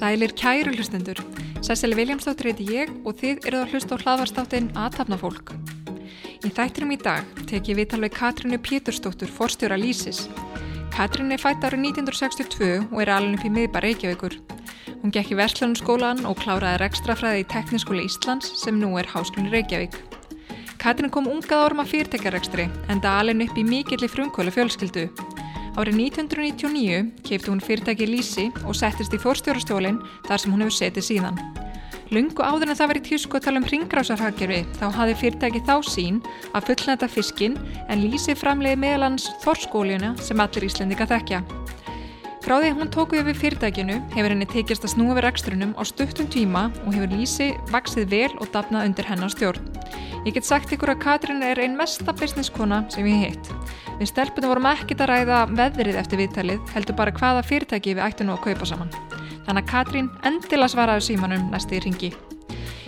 Sælir kæru hlustendur. Sesseli Viljámsdóttir heiti ég og þið eruð að hlusta á hlaðvarstáttin Aðtapna fólk. Í þættinum í dag tek ég viðtal við Katrínu Pétursdóttur, forstjóra Lísis. Katrín er fætt árið 1962 og er alveg upp í miðbar Reykjavíkur. Hún gekk í Verslunum skólan og kláraði rekstrafræði í Tekniskóli Íslands sem nú er Háskóli Reykjavík. Katrín kom ungað árum af fyrirtækjarekstri en það alveg upp í mikilli frumkvölu fjölskyldu. Árið 1999 keipti hún fyrirtæki Lísi og settist í fórstjórastólinn þar sem hún hefur setið síðan. Lungu áður en það var í tísku að tala um ringgrásarhagkerfi þá hafi fyrirtæki þá sín að fullnæta fiskin en Lísi framleiði meðalans þorskóljuna sem allir íslendika þekkja. Frá því hún tóku yfir fyrirtækinu hefur henni tekist að snúa við rekstrunum á stuttum tíma og hefur Lísi vaksið vel og dafnað undir hennar stjórn. Ég get sagt ykkur að Katrin er einn mesta businesskona sem ég heitt. Við stelpunum vorum ekkit að ræða veðrið eftir viðtalið, heldur bara hvaða fyrirtæki við ættum nú að kaupa saman. Þannig að Katrín endilega svaraði símanum næstu í ringi.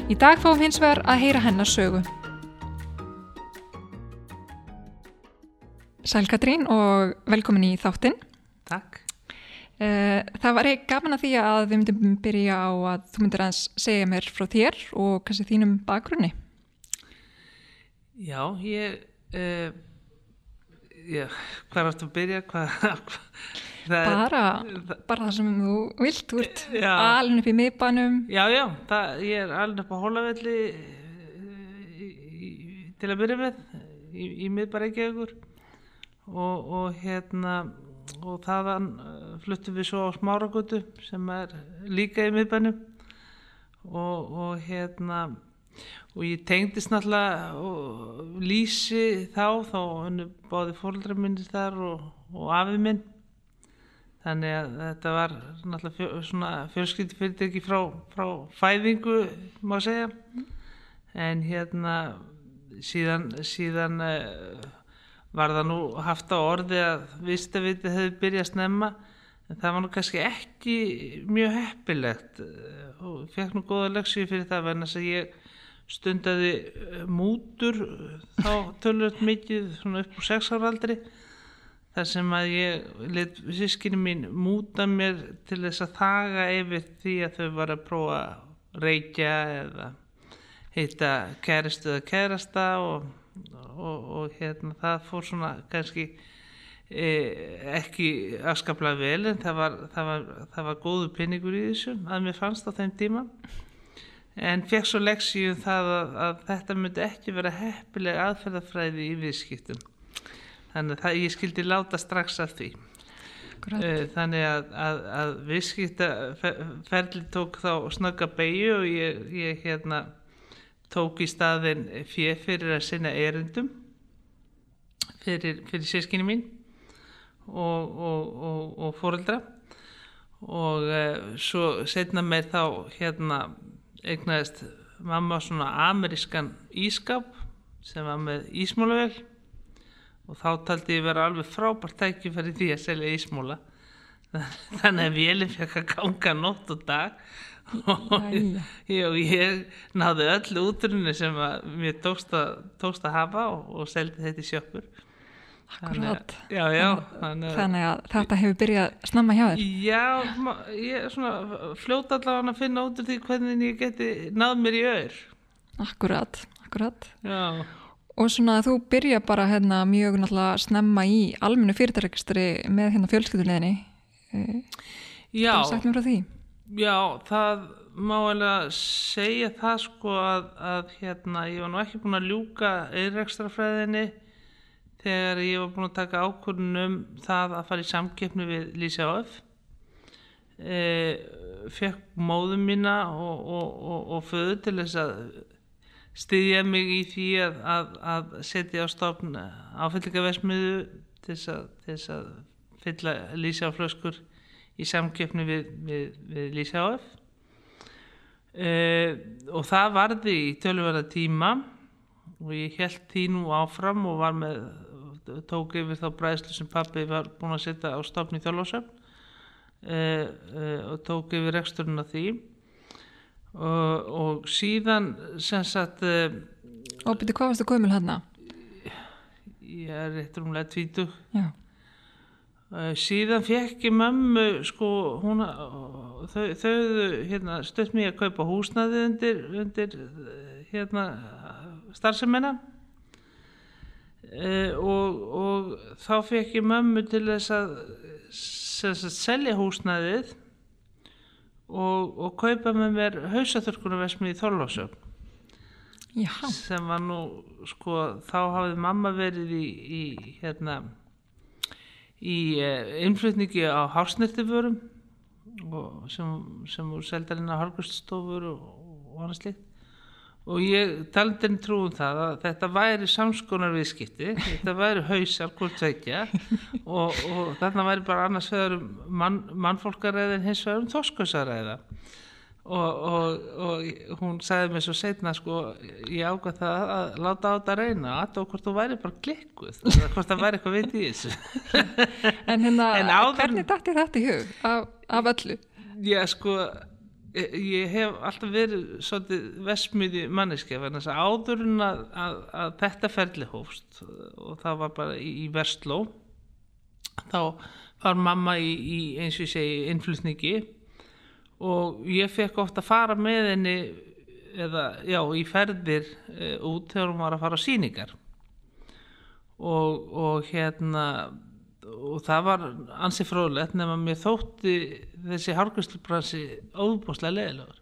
Í dag fáum hins vegar að heyra hennar sögu. Sæl Katrín og velkomin í þáttinn. Takk. Eh, það var ekki gaman að því að við myndum byrja á að þú myndir að segja mér frá þér og kannski þínum bakgrunni. Já, ég, uh, já, hvað er þetta að byrja? Hvað, það, bara, það, bara það sem þú vilt, þú ert alin upp í miðbænum. Já, já, það, ég er alin upp á hólavelli til að byrja með í, í miðbæreikjagur og, og hérna og þaðan fluttum við svo á smáragötu sem er líka í miðbænum. Og, og hérna og ég tengdist náttúrulega lísi þá þá hennu báði fólkdra minnir þar og, og afið minn. Þannig að þetta var náttúrulega fjö, svona fjölskyldi fyrirtæki frá, frá fæðingu má segja. En hérna síðan síðan uh, var það nú haft á orði að vistavitið hefði byrjað að snemma en það var nú kannski ekki mjög heppilegt og fekk nú góða leksíu fyrir það venn að ég stundaði mútur þá tölvöld mikið svona upp á sexáraldri þar sem að ég lit sískinni mín múta mér til þess að þaga yfir því að þau var að prófa að reykja eða heita kæristu eða kærasta og, og, og hérna það fór svona kannski ekki afskaplega vel en það var, það, var, það var góðu pinningur í þessu að mér fannst á þeim tíma. En fekk svo leksíu það að, að þetta myndi ekki vera heppileg aðferðafræði í viðskiptum. Þannig að það, ég skildi láta strax af því. Akkurat. þannig að, að, að viðskiptaferli tók þá snögga beigju og ég, ég hérna tók í staðin fjö fyrir að sinna erindum fyrir, fyrir sískinni mín og, og, og, og fóreldra og uh, svo setna með þá hérna eignaðist mamma svona amerískan ískap sem var með ísmólavel og þá taldi ég vera alveg frábært tækifæri því að selja ísmóla þannig að vélinn fekk að ganga nótt og dag. Og ég, ég náði öll útrunni sem mér tókst að, tókst að hafa og, og seldi þetta í sjöppur Akkurát já, já, þannig, þannig að þetta hefur byrjað snemma hjá þér. Já, ég er svona fljóta allavega að finna út úr því hvernig ég geti náð mér í öður Akkurát, akkurát Já. Og svona þú byrja bara hérna mjög náttúrulega snemma í almennu fyrirtækistri með hérna fjölskylduleginni Já. Það er sagt mér frá því? Já, það má alveg segja það sko að, að hérna ég var nú ekki búin að ljúka eirrekstrafræðinni þegar ég var búin að taka ákvörnum það að fara í samkeppni við Lísi Áf e, fekk móðum mína og, og, og, og föðu til þess að styðja mig í því að, að, að setja á stofn áfyllingaversmiðu til þess að, fylla Lísi Áf flöskur í samkeppni við, við, við Lísi Áf e, og það varði í tölverða tíma og ég held því nú áfram og var með tók yfir þá bræðslu sem pappi var búin að setja á stofni í þjálfásöfn uh, uh, og tók yfir reksturinn af því og, og síðan sem sagt uh, Og byrju, hvað varstu gömul hérna? ég er rétt rúmlega. Uh, síðan fekk ég mömmu sko hún þau, þau hérna, stöðt mér að kaupa húsnaði undir, undir hérna starfsemina uh, og, og þá fekk ég mömmu til þess að sem sagt, selja húsnaðið og, og kaupa með mér hausaþurkunarvesmi í Þorlásöfn Já. sem var nú sko þá hafði mamma verið í, í hérna í uh, innflutningi á hásnirtiförum og sem, sem voru seldarinn á harkuststofur og, og annað slikt og ég taldi henni trúum það að þetta væri samskonar viðskipti þetta væri hausar hvort tvekja og, og þarna væri bara annars vegar um mann, mannfólkaræði en hins vegar um þoskasaræða og, og, og hún sagði mér svo setna sko, ég ákvað það að láta á þetta reyna og hvort þú væri bara klikkuð eða hvort það væri eitthvað veit í þessu. En hérna, En áður- hvernig dætti þetta í hug af, af öllu? Já, sko, ég, ég hef alltaf verið svolítið vesmiði manneskja, en þess að áður en að, að, að þetta ferli hófst og það var bara í, í Vestló, þá var mamma í, í eins og ég segi, innflutningi. Og ég fekk ofta að fara með henni eða, já, í ferðir e, út þegar hún var að fara á sýningar. Og, og hérna og það var ansi fróðlegt nema mér þótti þessi hárgræslubransi óbúslega leðilegur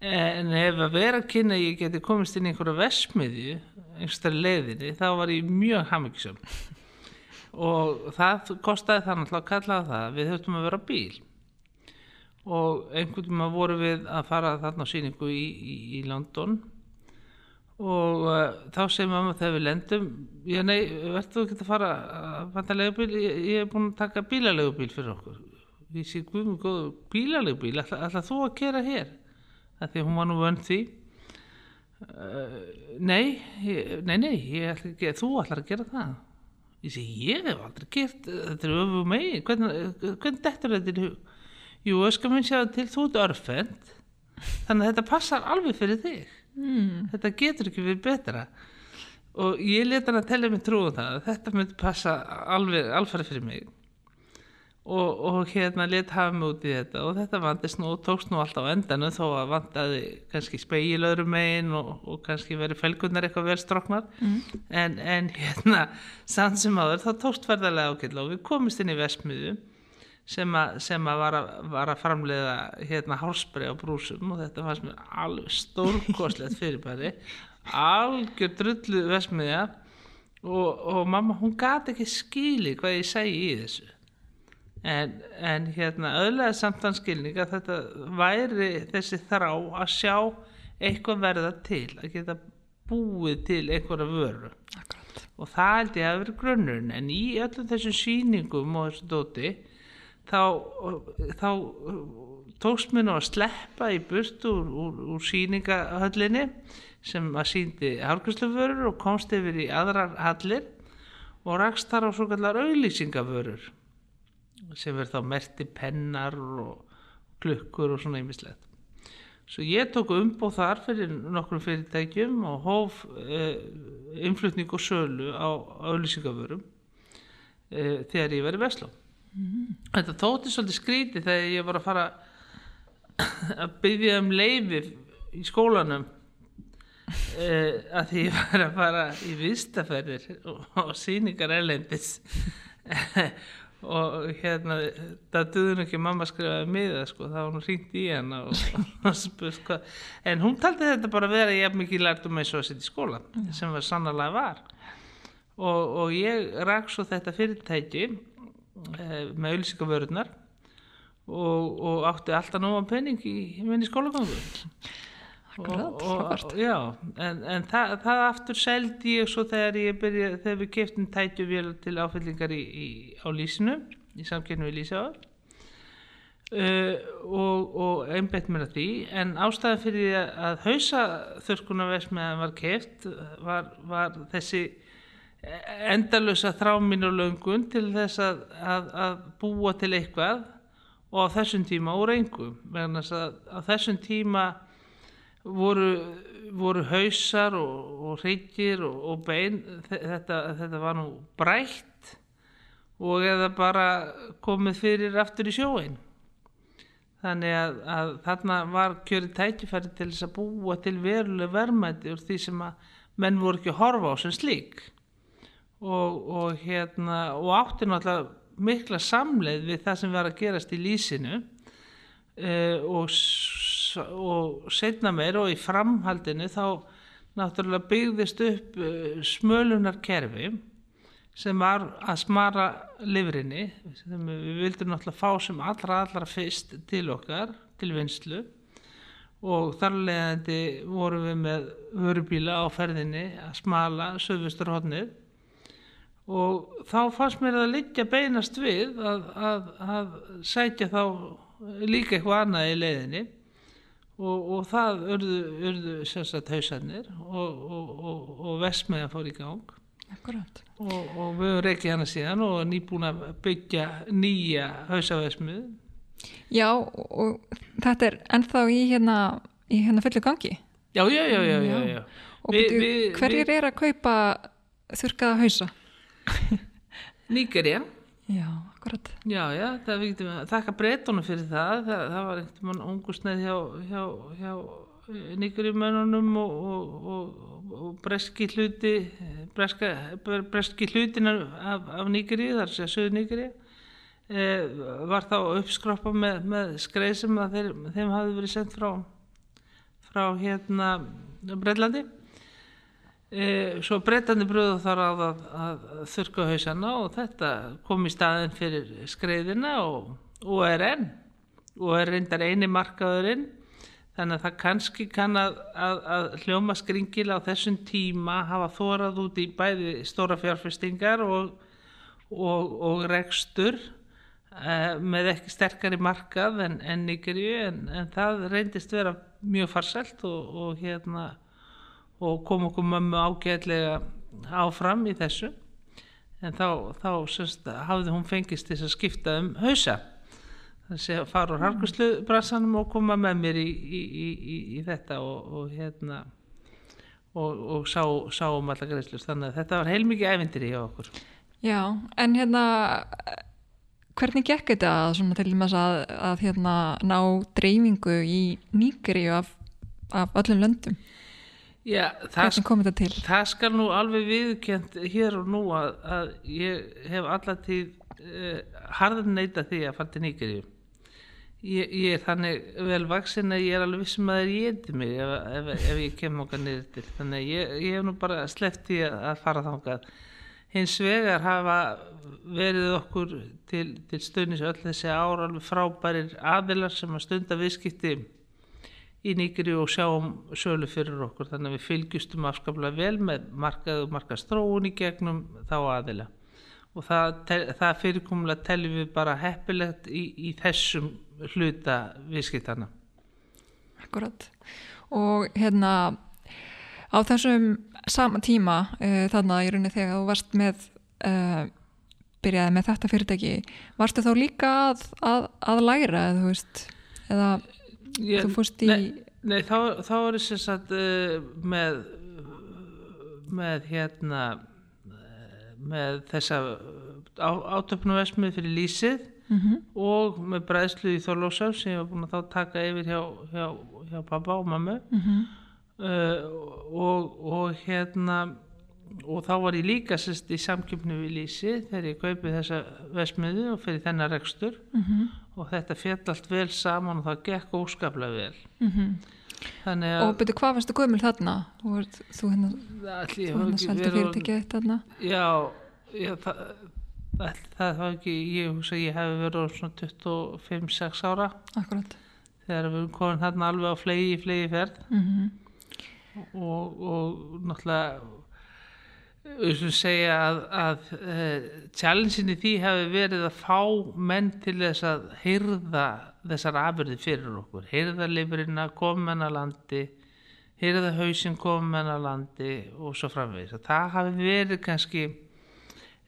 en ef að vera kynna ég geti komist inn í einhverja vesmiðju einhverstari leiðinni þá var ég mjög hamingisum og það kostaði það náttúrulega að kalla það að við höfum að vera bíl. Og einhvern veginn voru við að fara þarna á síningu í, í, í London og uh, þá segir mamma þegar við lendum já nei, verður þú ekki að fara að fanta legubíl, ég, ég er búin að taka bílalegubíl fyrir okkur. Ég sé guðum góðu bílalegubíl ætla þú að gera hér? Það því hún var nú vönd því. Uh, nei, ég, nei nei ætla ekki, þú ætlar að gera það. Ég sé ég hef aldrei gert þetta er öfu megin, hvernig, hvernig dettur þetta í hug? Jú, öskar minn sjá til þú ert örfend þannig að þetta passar alveg fyrir þig Mm. þetta getur ekki verið betra og ég leta hann að tella mig trúum það að þetta myndi passa alveg alfæri fyrir mig og, og hérna let hafa mig út í þetta og þetta vandist nú og tókst nú alltaf á endanu þó að vandaði kannski speil öðrum megin og, og kannski verið felgunar eitthvað vel stroknar Mm. en, en hérna sann sem áður þá tókst verðarlega ákveðla og við komist inn í vestmiðu sem að, sem að var, að, var að framleiða hérna hálsbrei á brúsum og þetta fannst mér alveg stórkoslegt fyrirbæri. Algjör drullu vesmiðja og, og mamma hún gati ekki skili hvað ég segi í þessu. En, en hérna öðlega samtan skilning að þetta væri þessi þrá að sjá eitthvað verða til að geta búið til einhverja vöru. Akkurat. og það held ég að vera grunnurinn en í öllum þessum sýningum og þessu dóti þá, þá tókst mér nú að sleppa í burt úr, úr, úr sýningahöllinni sem að síndi hálfgjörsluförur og komst yfir í aðrar hallir og rakst þar á svo kallar auðlýsingavörur sem verð þá merti pennar og klukkur og svona ýmislegt. Svo ég tók umbóð þar fyrir nokkrum fyrirtækjum og hóf uh, innflutning og sölu á auðlýsingavörum uh, þegar ég verið Vestló. Þetta þótti svolítið skríti þegar ég var að fara að byggja um leifi í skólanum uh, að því ég var að fara í viðstaferðir og, og sýningar erlendis. Og hérna það duður ekki að mamma skrifaði miða sko, það var nú hringt í hana og, og spurt hvað. En hún taldi þetta bara vera jafn mikið lært um eins og að setja í skóla sem var sannarlega var. Og, og ég rak svo þetta fyrirtæki eh, með auðlýsingavörurnar og, og átti alltaf nóga penning í minni skólagangu og, og, já, en, en það, það aftur seldi ég svo þegar ég byrja þegar við keftum tætjuvél til áfyllingar í, í, á lýsinu í samkynnu við lýsaður uh, og, og einbett mér að því en ástæðan fyrir að, hausa þurrkunarvesmiðan var keft var, var þessi endalösa þráminn og löngun til þess að, að, að búa til eitthvað og á þessum tíma úr engum vegna að á þessum tíma voru, voru hausar og, og hryggir og, og bein. Þetta, þetta var nú brætt og eða bara komið fyrir aftur í sjóin þannig að, að þarna var kjörið tækifæri til þess að búa til veruleg verðmætti úr því sem að menn voru ekki að horfa á sem slík og, og hérna og átti náttúrulega mikla samleið við það sem var að gerast í lýsinu. Uh, og, og setna meir og í framhaldinu þá náttúrulega byggðist upp uh, smölunarkerfi sem var að smara livrinni sem við vildum náttúrulega fá sem allra allra fyrst til okkar til vinslu og þar leðandi vorum við með vörubíla á ferðinni að smala söðvustur hodnið og þá fannst mér að liggja beinast við að, að, að sætja þá líka eitthvað annað í leiðinni. Og, og það urðu, urðu sérstaklega hausarnir og, og, og vesmiða fór í gang. Og við höfum reykið hana síðan og nýbúin að byggja nýja hausavesmið Já og þetta er ennþá í hérna, í hérna fullu gangi. Já, já, já, já, já, já. Og vi, vi, hverjir vi... er að kaupa þurkaða hausa? Nýgerja Já, akkurat. Já, já, það viktum við að þakka breytunum fyrir það. Það, það var einhvern veginn ungusneið hjá, hjá, hjá nýgerjumönunum og, og, og, og breski hluti breska, breski hlutin af, af nýgerji, þar sé að söðu nýgerji e, var þá uppskroppa með, með skreið sem þeir, þeim hafi verið sendt frá frá hérna Breitlandi E, svo breytandi bröðu þar að, að, að þurka hausana og þetta kom í staðin fyrir skreiðina og, og er enn og er reyndar eini markaðurinn þannig að það kannski kann að, að hljóma skringil á þessum tíma hafa þórað út í bæði stóra fjárfestingar og, og, og rekstur e, með ekki sterkari markað en, en Nigeríu en, en það reyndist vera mjög farsælt og hérna og kom okkur mömmu ágæðlega áfram í þessu. En þá, þá semst, hafði hún fengist þess að skipta um hausa. Þannig að fara úr harkuslu brassanum og koma með mér í, í, í, í þetta og, og hérna og, og sá, sá um alla greiðslur. Þannig að þetta var heilmikið ævindir í okkur. Já, en hérna hvernig gekk þetta svona, til þess að, að hérna, ná dreifingu í nýgri af, af öllum löndum? Já, það, það skal nú alveg viðkjönd hér og nú að, að ég hef allatíð uh, harðan neyta því að fara til Nýgeríu ég, ég er þannig vel vaksin að ég er alveg vissum að það er ég mig ef, ef, ef ég kem okkar niður til. Þannig ég, ég hef nú bara sleppt í að, fara þángað hins vegar hafa verið okkur til, til stundins öll þessi ára alveg frábærir aðilar sem að stunda viðskipti í nýgri og sjáum sölu fyrir okkur. Þannig að við fylgjustum afskaplega vel með markað og markastróun í gegnum þá aðila. Og það, það fyrirkomulega teljum við bara heppilegt í, í þessum hluta viðskiptana Akkurat og hérna á þessum sama tíma uh, þannig að ég rauni þegar þú varst með uh, byrjaði með þetta fyrirtæki varstu þá líka að, að, að læra eða þú veist eða Ég, þú fórst í nei, nei þá, þá er þess að sagt, uh, með með hérna með þessa átöfnuvesmið fyrir lísið mm -hmm. og með bræðslu í Þorlósaf sem ég var búin að þá taka yfir hjá, hjá, hjá pappa og mammu mm -hmm. uh, og, og hérna og þá var ég líka sérst í samkjöfnu við Lísi þegar ég kaupið þessa vesmiðu og fyrir þennar rekstur mm -hmm. Og þetta fjall allt vel saman og það gekk óskaplega vel mm -hmm. Og betur hvað varst þú gömul þarna? Þú þú hérna, hérna sælti fyrirtekið eitt þarna Já, já það, það, það var ekki ég hugsa að ég hef verið svona 25-6 ára Akkurat þegar við erum komin þarna alveg á flegi flegi ferð mm -hmm. og, og náttúrulega segja að, að uh, challenge-in í því hefur verið að fá menn til þess að hyrða þessar afurði fyrir okkur. Hyrðalifurinn að koma menn að landi hyrðahauðsin koma menn að landi og svo framvegis. Það hafi verið kannski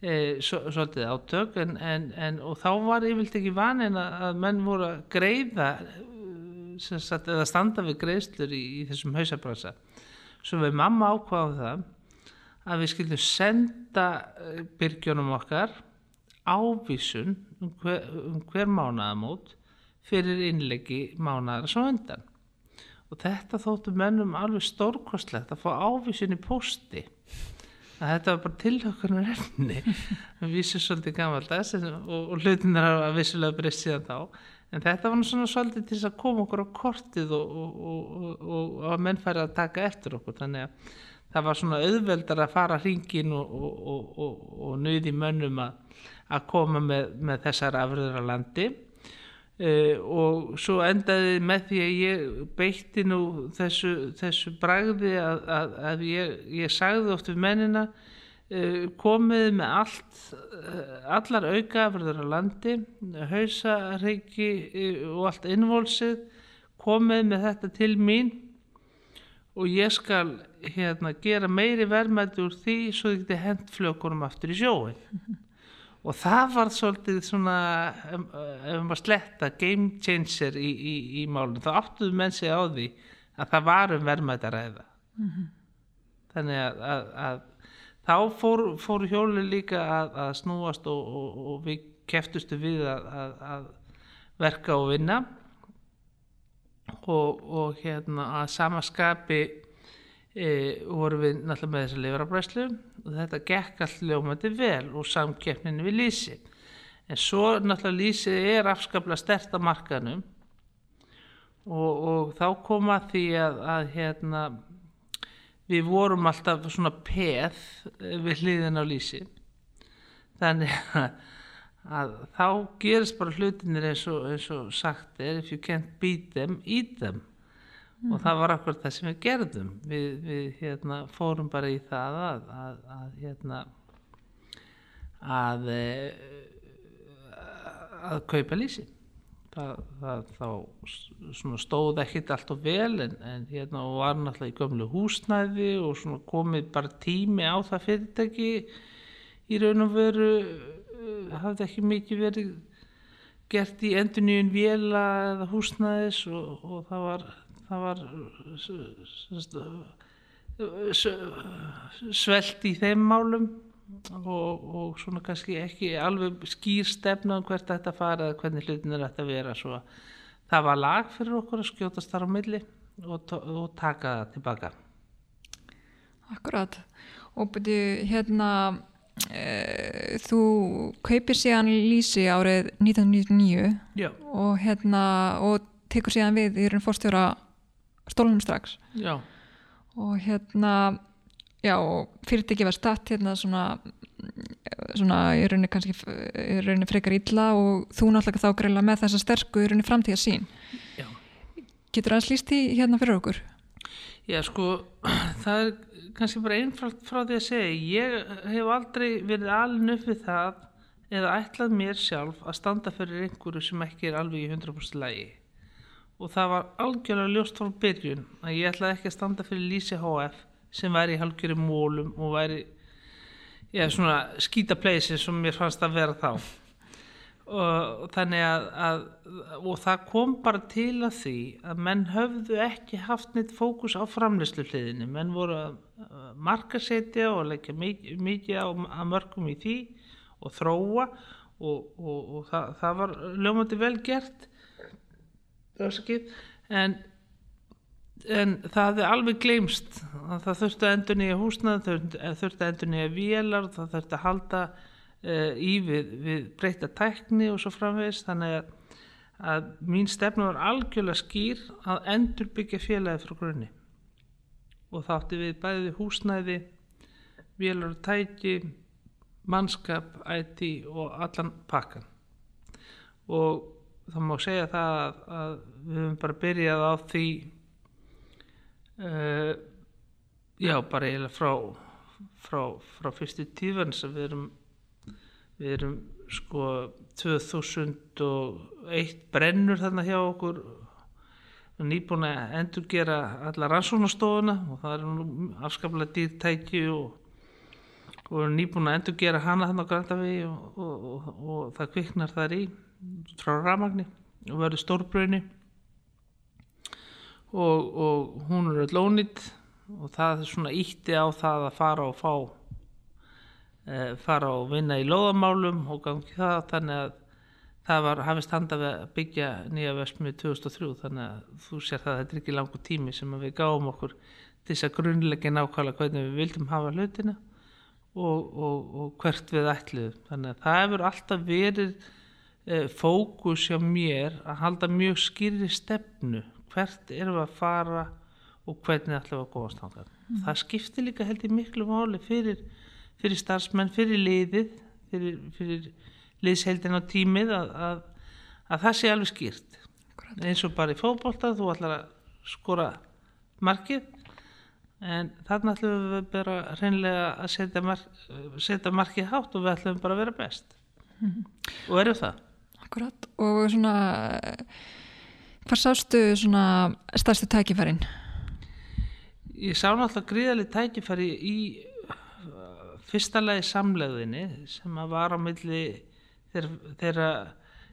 e, svolítið átök en, en, en, og þá var yfirlt ekki vanin að menn voru að greiða sagt, eða standa við greiðslur í, í þessum hausabransa svo við mamma ákvaðum það að við skildum senda byrgjunum okkar ávísun um hver, um hver mánaðamót fyrir innleggi mánaðar svo undan. Og þetta þóttu mennum alveg stórkostlegt að fá ávísun í posti að þetta var bara tilhökkunar efni við vísum svolítið gammaldags og, og hlutinar hafa vissulega breyst síðan þá. En þetta var svona svolítið til að koma okkur á kortið og, og, og að menn færi að taka eftir okkur. Þannig að það var svona auðveldar að fara hringin og nöði mönnum að, að koma með, með þessar afriðra landi. Uh, og svo endaði með því að ég beitti nú þessu, þessu bragði að, að, að ég, ég sagði oft við mennina uh, komið með allt uh, allar aukaafröður á landi hausa, reiki og allt innvolsið komið með þetta til mín og ég skal hérna gera meiri verðmætti úr því svo þið geti hent flökunum aftur í sjóin og það var svolítið svona ef maður um sletta game changer í, í, í málunum þá áttuðu menn sig á því að það var um verðmætt að ræða. Mm -hmm. þannig að, að, að þá fór, fór hjóli líka að, að snúast og, og, og við keftustu við að verka og vinna og, og hérna að samaskapi e, voru við náttúrulega með þessa livrabræslu og þetta gekk allt ljómandi vel og samkeppninu við lísi en svo náttúrulega lísi er afskaplega stert á markanum og, og þá koma því að, að hérna við vorum alltaf svona peð við hliðin á lísi þannig að, að þá gerist bara hlutinir eins og, eins og sagt er if you can't beat them, eat them mm. og það var akkur það sem við gerðum við, við hérna, fórum bara í það að, að, að hérna að eh, að kaupa lísi það, það þá stóð ekkit allt og vel en, en hérna og var náttúrulega í gömlu húsnæði og komið bara tími á það fyrirtæki í raun og veru hafði ekki mikið verið gert í endurníun vila eða húsnæðis og, og það var það var svelt í þeim málum og, og svona kannski ekki alveg skýr stefna um hvert þetta fara eða hvernig hlutin er þetta að vera. Svo það var lag fyrir okkur að skjótast þar á milli og, og taka það tilbaka Akkurat. Og byrju hérna e, þú kaupir síðan Lísi árið 1999 Já. og hérna og tekur síðan við í raun fórstjóra stólunum strax já. og hérna já, fyrirtæki var statt hérna svona svona í rauninni kannski í rauninni frekar illa og þú náttúrulega þá greila með þessa sterku í rauninni framtíða sín já. getur það slýst í hérna fyrir okkur? Já sko það er kannski bara einfalt frá því að segja ég hef aldrei verið alin upp við það eða ætlað mér sjálf að standa fyrir einhverju sem ekki er alveg í 100% lægi og það var algjörlega ljóst frá byrjun að ég ætlaði ekki að standa fyrir Lísi HF sem væri í halgjöru mólum og væri já, svona skítapleisi sem mér fannst að vera þá. Og þannig að, að og það kom bara til að því að menn höfðu ekki haft neitt fókus á framleyslu hliðinu menn voru að markasetja og leggja mikið, á, að mörgum í því og þróa og, og, og það, það var ljómandi vel gert en, en það hefði alveg gleymst það þurfti að endur nýja húsnað það þurfti að endur nýja vélar það þurfti að halda uh, í við, við breyta tækni og svo framvegist þannig að, að mín stefna var algjörlega skýr að endur byggja félagi frá grunni og þátti við bæði húsnæði vélar og tæki mannskap, IT og allan pakkan og það má segja það að, að við höfum bara byrjað á því uh, já bara eiginlega frá, frá, frá fyrstu tífans að við erum við erum sko 2001 brennur þarna hjá okkur nýbúin að endur gera alla rannsónastofuna og það er nú afskaplega dýrtæki og, og nýbúin að endur gera hana þannig á Grandavegi og, og, og, það kviknar þar í frá ramagni og verður stórbröðni og, hún er öll ónýtt og það er svona ítti á það að fara og fá e, fara og vinna í lóðamálum og gangi það þannig að það var hafist handa við að byggja nýja vesmið 2003 þannig að þú sér það að þetta er ekki langur tími sem við gáum okkur til þess að grunnlegin ákvæmlega hvernig við vildum hafa hlutina og, og, og hvert við ætluðum þannig að það hefur alltaf verið e, fókus hjá mér að halda mjög skýri stefnu hvert erum við að fara og hvernig ætlum við að góðast þangað. Mm. Það skiptir líka held ég miklu máli fyrir, fyrir starfsmenn, fyrir liðið, fyrir, fyrir liðsheldin á tímið að, að, að það sé alveg skýrt. Akkurat. eins og bara í fókbólta, þú ætlar að skora markið en þarna ætlum við bara reynlega að setja, mark, setja markið hátt og við ætlum bara að vera best. Mm. Og erum það. Akkurat og svona Hvað sástu svona starstu tækifærin? Ég sá náttúrulega gríðarlega tækifæri í uh, fyrsta lagi samleðinni sem að var á milli þeirra,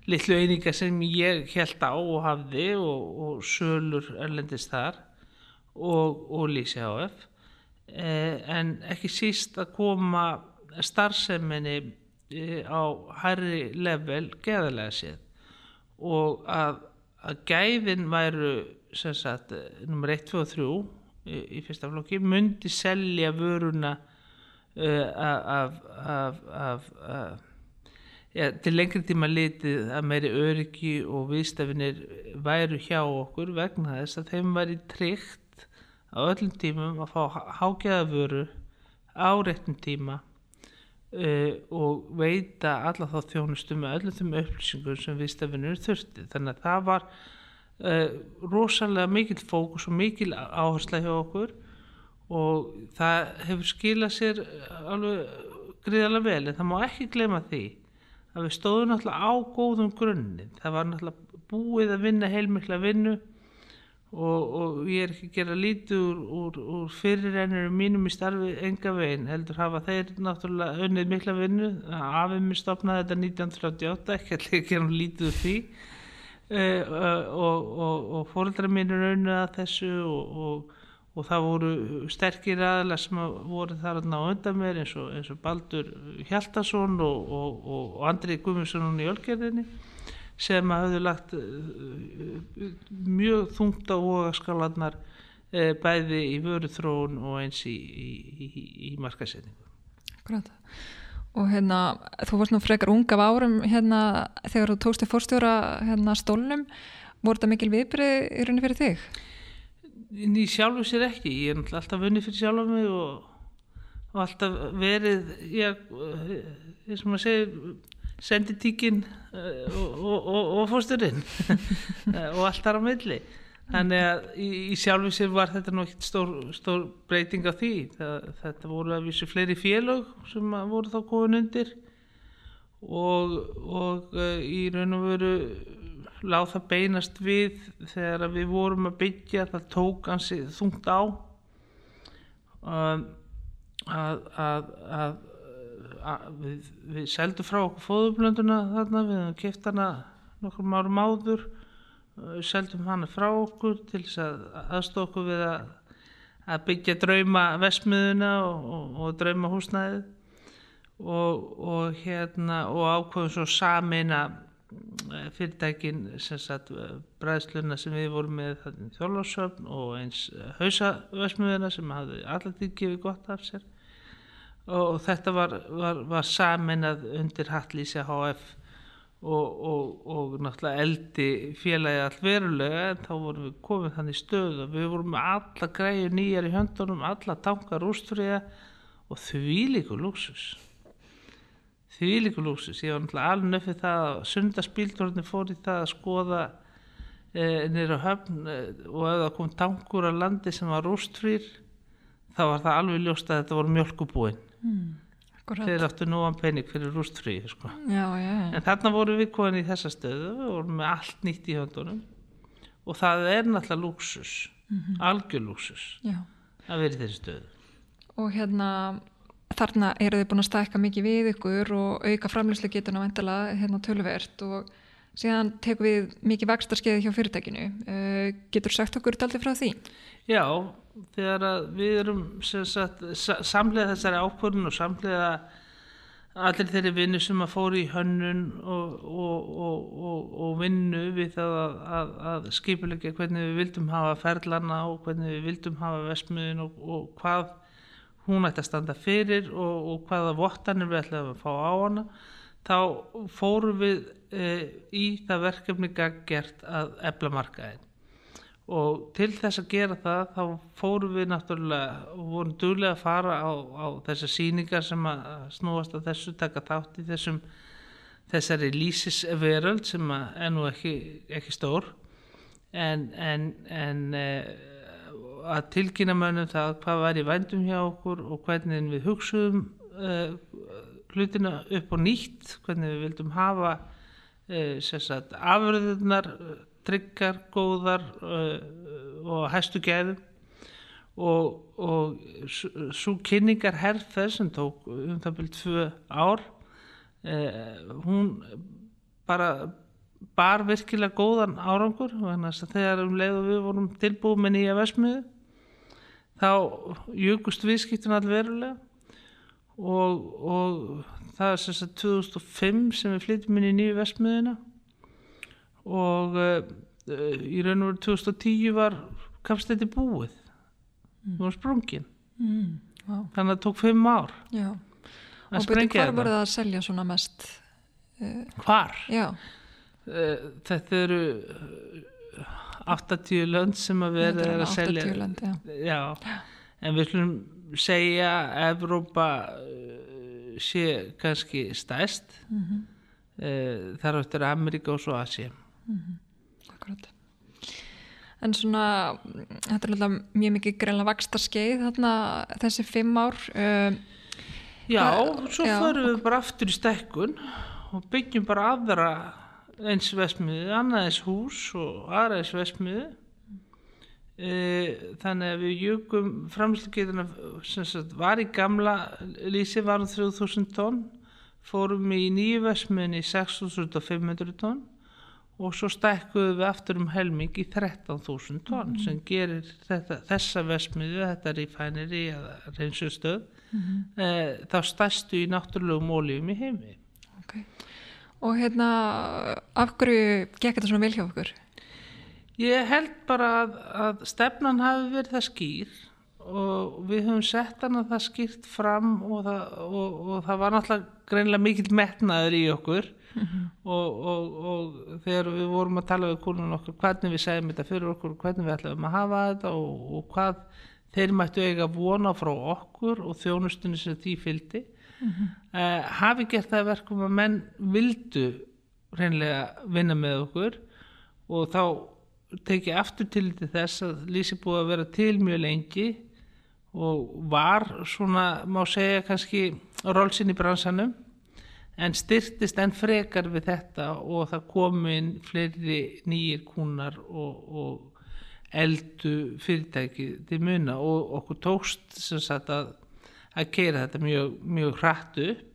litlu eininga sem ég held á og hafði og, og sölur erlendist þar og, og Lísi HF eh, en ekki síst að koma starfseminni eh, á hærri level geðalega séð. Og að að gæðin væru sem sagt nummer 1, 2 og 3 í, í fyrsta flokki myndi selja vöruna uh, af, af, af, af ja, til lengri tíma litið að meiri öryggi og viðstafinir væru hjá okkur vegna þess að þeim væri tryggt á öllum tímum að fá hágæða vöru á réttum tíma Uh, og veita alla þá þjónustu með öllum þeim upplýsingum sem viðstafinur þurfti þannig að það var uh, rosalega mikil fókus og mikil áhersla hjá okkur og það hefur skilað sér alveg gríðarlega vel en það má ekki glema því að við stóðum náttúrulega á góðum grunninn. Það var náttúrulega búið að vinna heilmikla vinnu og, og ég er ekki að gera lítið úr, úr, úr fyrirrennurum mínum í starfi enga veginn, heldur hafa þeir náttúrulega unnið mikla vinnu. Afið mér stopnaði þetta 1938 ekki að gera lítið úr því. Uh, og, og, og fóröldra mín er unnið að þessu og það voru sterkir aðlar sem voru þar á undan mér eins og Baldur Hjaltarsson og Andrið Gumminsson í Ölgerðinni sem hafðu lagt eh, mjög þungt á vogaskalarnar eh, bæði í vöruþróun og eins í, í, í, í markasetningu. Gráta. Og hérna, þú varst nú frekar ung af árum hérna þegar þú tókst í fórstjóra hérna stólnum, voru þetta mikil viðbrið í rauninni fyrir þig? Ný sjálfu sér ekki, ég er alltaf vunnið fyrir sjálf mig og, og alltaf verið, ég, ég sem að segja, senditíkin uh, og, og, og fósturinn og allt þar á milli. Þannig að í, í sjálfu sér var þetta ekkert stór, stór breyting á því. Það, þetta voru að vísu fleiri félög sem voru þá góðin undir. Og, uh, í raun og veru láð það beinast við þegar við vorum að byggja það tók hansi þungt á um, að, að, að við, við seldum frá okkur fóðublönduna þarna, við hefum kæft hana nokkur árum áður seldum hana frá okkur til þess að aðstóða okkur við að, að byggja drauma vesmiðuna og, og, og drauma húsnæðið og, og hérna og ákvæðum svo samina eh, fyrirtækin sagt bræðsluna sem við vorum með þjóðlásöfn og eins hausavesmiðuna sem hafði allir gefið gott af sér. Og þetta var, var, var saminað undir Hattlísi HF og, og, og náttúrulega eldi félagi all verulega en þá vorum við komið þannig stöð og við vorum með alla græur nýjar í höndunum, alla tankar úrstfriða og því líku lúksus því líku lúksus ég var náttúrulega alveg nöfið það að sundarspíldorðin fór í það að skoða e, nýra höfn e, og ef það kom tankur á landi sem var úrstfrýr þá var það alveg ljóst að þetta voru mjölkubúinn mm, þeir áttu núan pening fyrir rústfrí sko. en þarna voru við komin í þessa stöðu við vorum með allt nýtt í höndunum og það er náttúrulega luxus mm -hmm. algjör luxus Já. að vera í þessi stöðu og hérna þarna eru þið búin að stækka mikið við ykkur og auka framlýslu getuna vendala hérna töluvert og síðan tekum við mikið vextarskeiði hjá fyrirtækinu. Uh, getur sagt okkur daldi frá því? Já, þegar við erum samlega þessari ákvörðun og samlega allir þeirri vinnu sem að fóri í hönnun og, og, og, og vinnu við það að, að, að skipulegja hvernig við vildum hafa ferlana og hvernig við vildum hafa vestmiðin og hvað hún ætti að standa fyrir og hvaða vottanir við ætlum að fá á hana þá fórum við e, í það verkefni gert að ebla markaðin og til þess að gera það þá fórum við náttúrulega og vorum duglega að fara á, á þessar síningar sem að snúast að þessu taka þátt í þessum þessari lísisveröld sem er nú ekki, ekki stór. En, en, en eh, að tilkynna mönnum það hvað var í vændum hjá okkur og hvernig við hugsuðum eh, hlutina upp og nýtt hvernig við vildum hafa eh, afröðunar tryggar, góðar uh, og hæstu gæðum. Og, og svo kynningar herþess sem tók um það byrjum tvö ár uh, hún bara bar virkilega góðan árangur þegar um leið og við vorum tilbúið með nýja vesmiðu þá jökust viðskiptun allverulega og, og það er þess að 2005 sem við flyttum inn í nýju vesmiðuna og uh, í raun og veru 2010 var kapstætti búið mm. það var sprungin mm. þannig að það tók fimm ár Já. og byrju hvar voru það að selja svona mest uh, hvar? Uh, þetta eru 80 lönd sem að vera að selja lönd, já. Já. en við slumum segja að Evrópa sé kannski stæst mm -hmm. þar áttur Ameríka og svo Asia Mm -hmm. Akkurat. En svona, þetta er alltaf mjög mikið greinlega vaksta skeið þarna þessi fimm ár. Já, svo já. förum við bara aftur í stekkun og byggjum bara aðra eins vesmiði, annaðis hús og aðraðis vesmiði. Uh, þannig að við jökum framslugeituna sem sagt, var í gamla lísi varum 3000 tónn, fórum í nýju vesmiðin í 6500 tónn og svo stækkuðu við aftur um helming í 13.000 tonn mm. sem gerir þetta, þessa vesmiðu, þetta rífæniri eða reynsustöð mm -hmm. e, þá stæstu í náttúrulegum ólífum í heimi. Okay. Og hérna, af hverju gekk þetta svona vel hjá okkur? Ég held bara að, að stefnan hafi verið það skýr og við höfum sett hann að það skýrt fram og það, og, og það var náttúrulega greinlega mikill metnaður í okkur mm -hmm. og, og, og þegar við vorum að tala við kúlunum okkur hvernig við segjum þetta fyrir okkur hvernig við ætlum að hafa þetta og, og hvað þeir mættu eiga vona frá okkur og þjónustunni sem því fylgdi mm -hmm. uh, hafi gert það verkum að menn vildu reynlega vinna með okkur og þá tekið aftur til þess að Lísi búið að vera til mjög lengi og var svona má segja kannski rólsinn í bransanum en styrtist enn frekar við þetta og það komin fleiri nýjir kúnar og, og eldu fyrirtæki til muna og okkur tókst sagt, að, að keira þetta mjög, mjög hratt upp.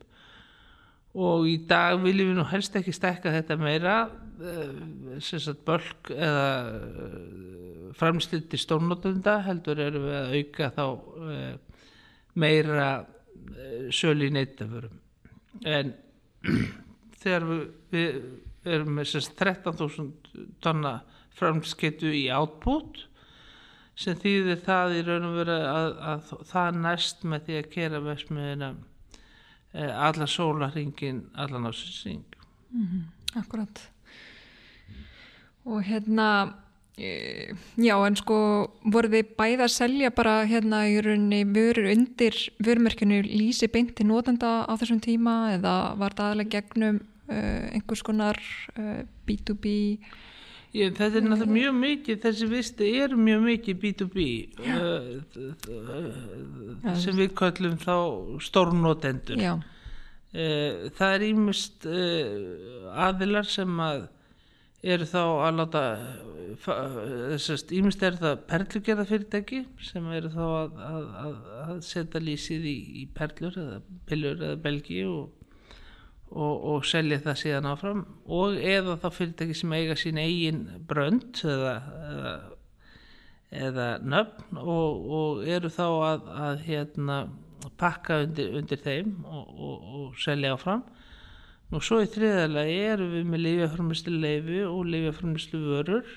Og í dag viljum við nú helst ekki stekka þetta meira eh, bölk eða eh, framsliti stórnótunda heldur erum við að auka þá eh, meira sölu í neytaförum en þegar við, við erum með 13.000 tonna framskeitu í átbút sem þýðir það í raun og veru að, að það næst með því að kera vesmiðina eh, allan sólaringin allan ásins ring mm -hmm, Akkurat. Og hérna Eh, já en sko voru þið bæða að selja bara hérna í rauninni vörur undir vörumerkinu lísi beinti nótenda á þessum tíma eða var það aðlega gegnum uh, einhvers konar uh, B2B Ég, Þetta er náttúrulega mjög mikið þessi visti er mjög mikið B2B uh, sem við kallum þá stórnótendur það er ímest aðilar sem að eru þá að láta þessast ímest er það perlugerða fyrirtæki sem eru þá að, að, að, að setja lísið í, í perlur eða pillur eða belgi og, og, og selja það síðan áfram. Og eða þá fyrirtæki sem eiga sín eigin brönd eða, eða, eða nöfn og, og eru þá að hérna pakka undir, undir þeim og selja áfram. Og svo í þriðalagi erum við með lifjaframislu leifi og lifjaframislu vörur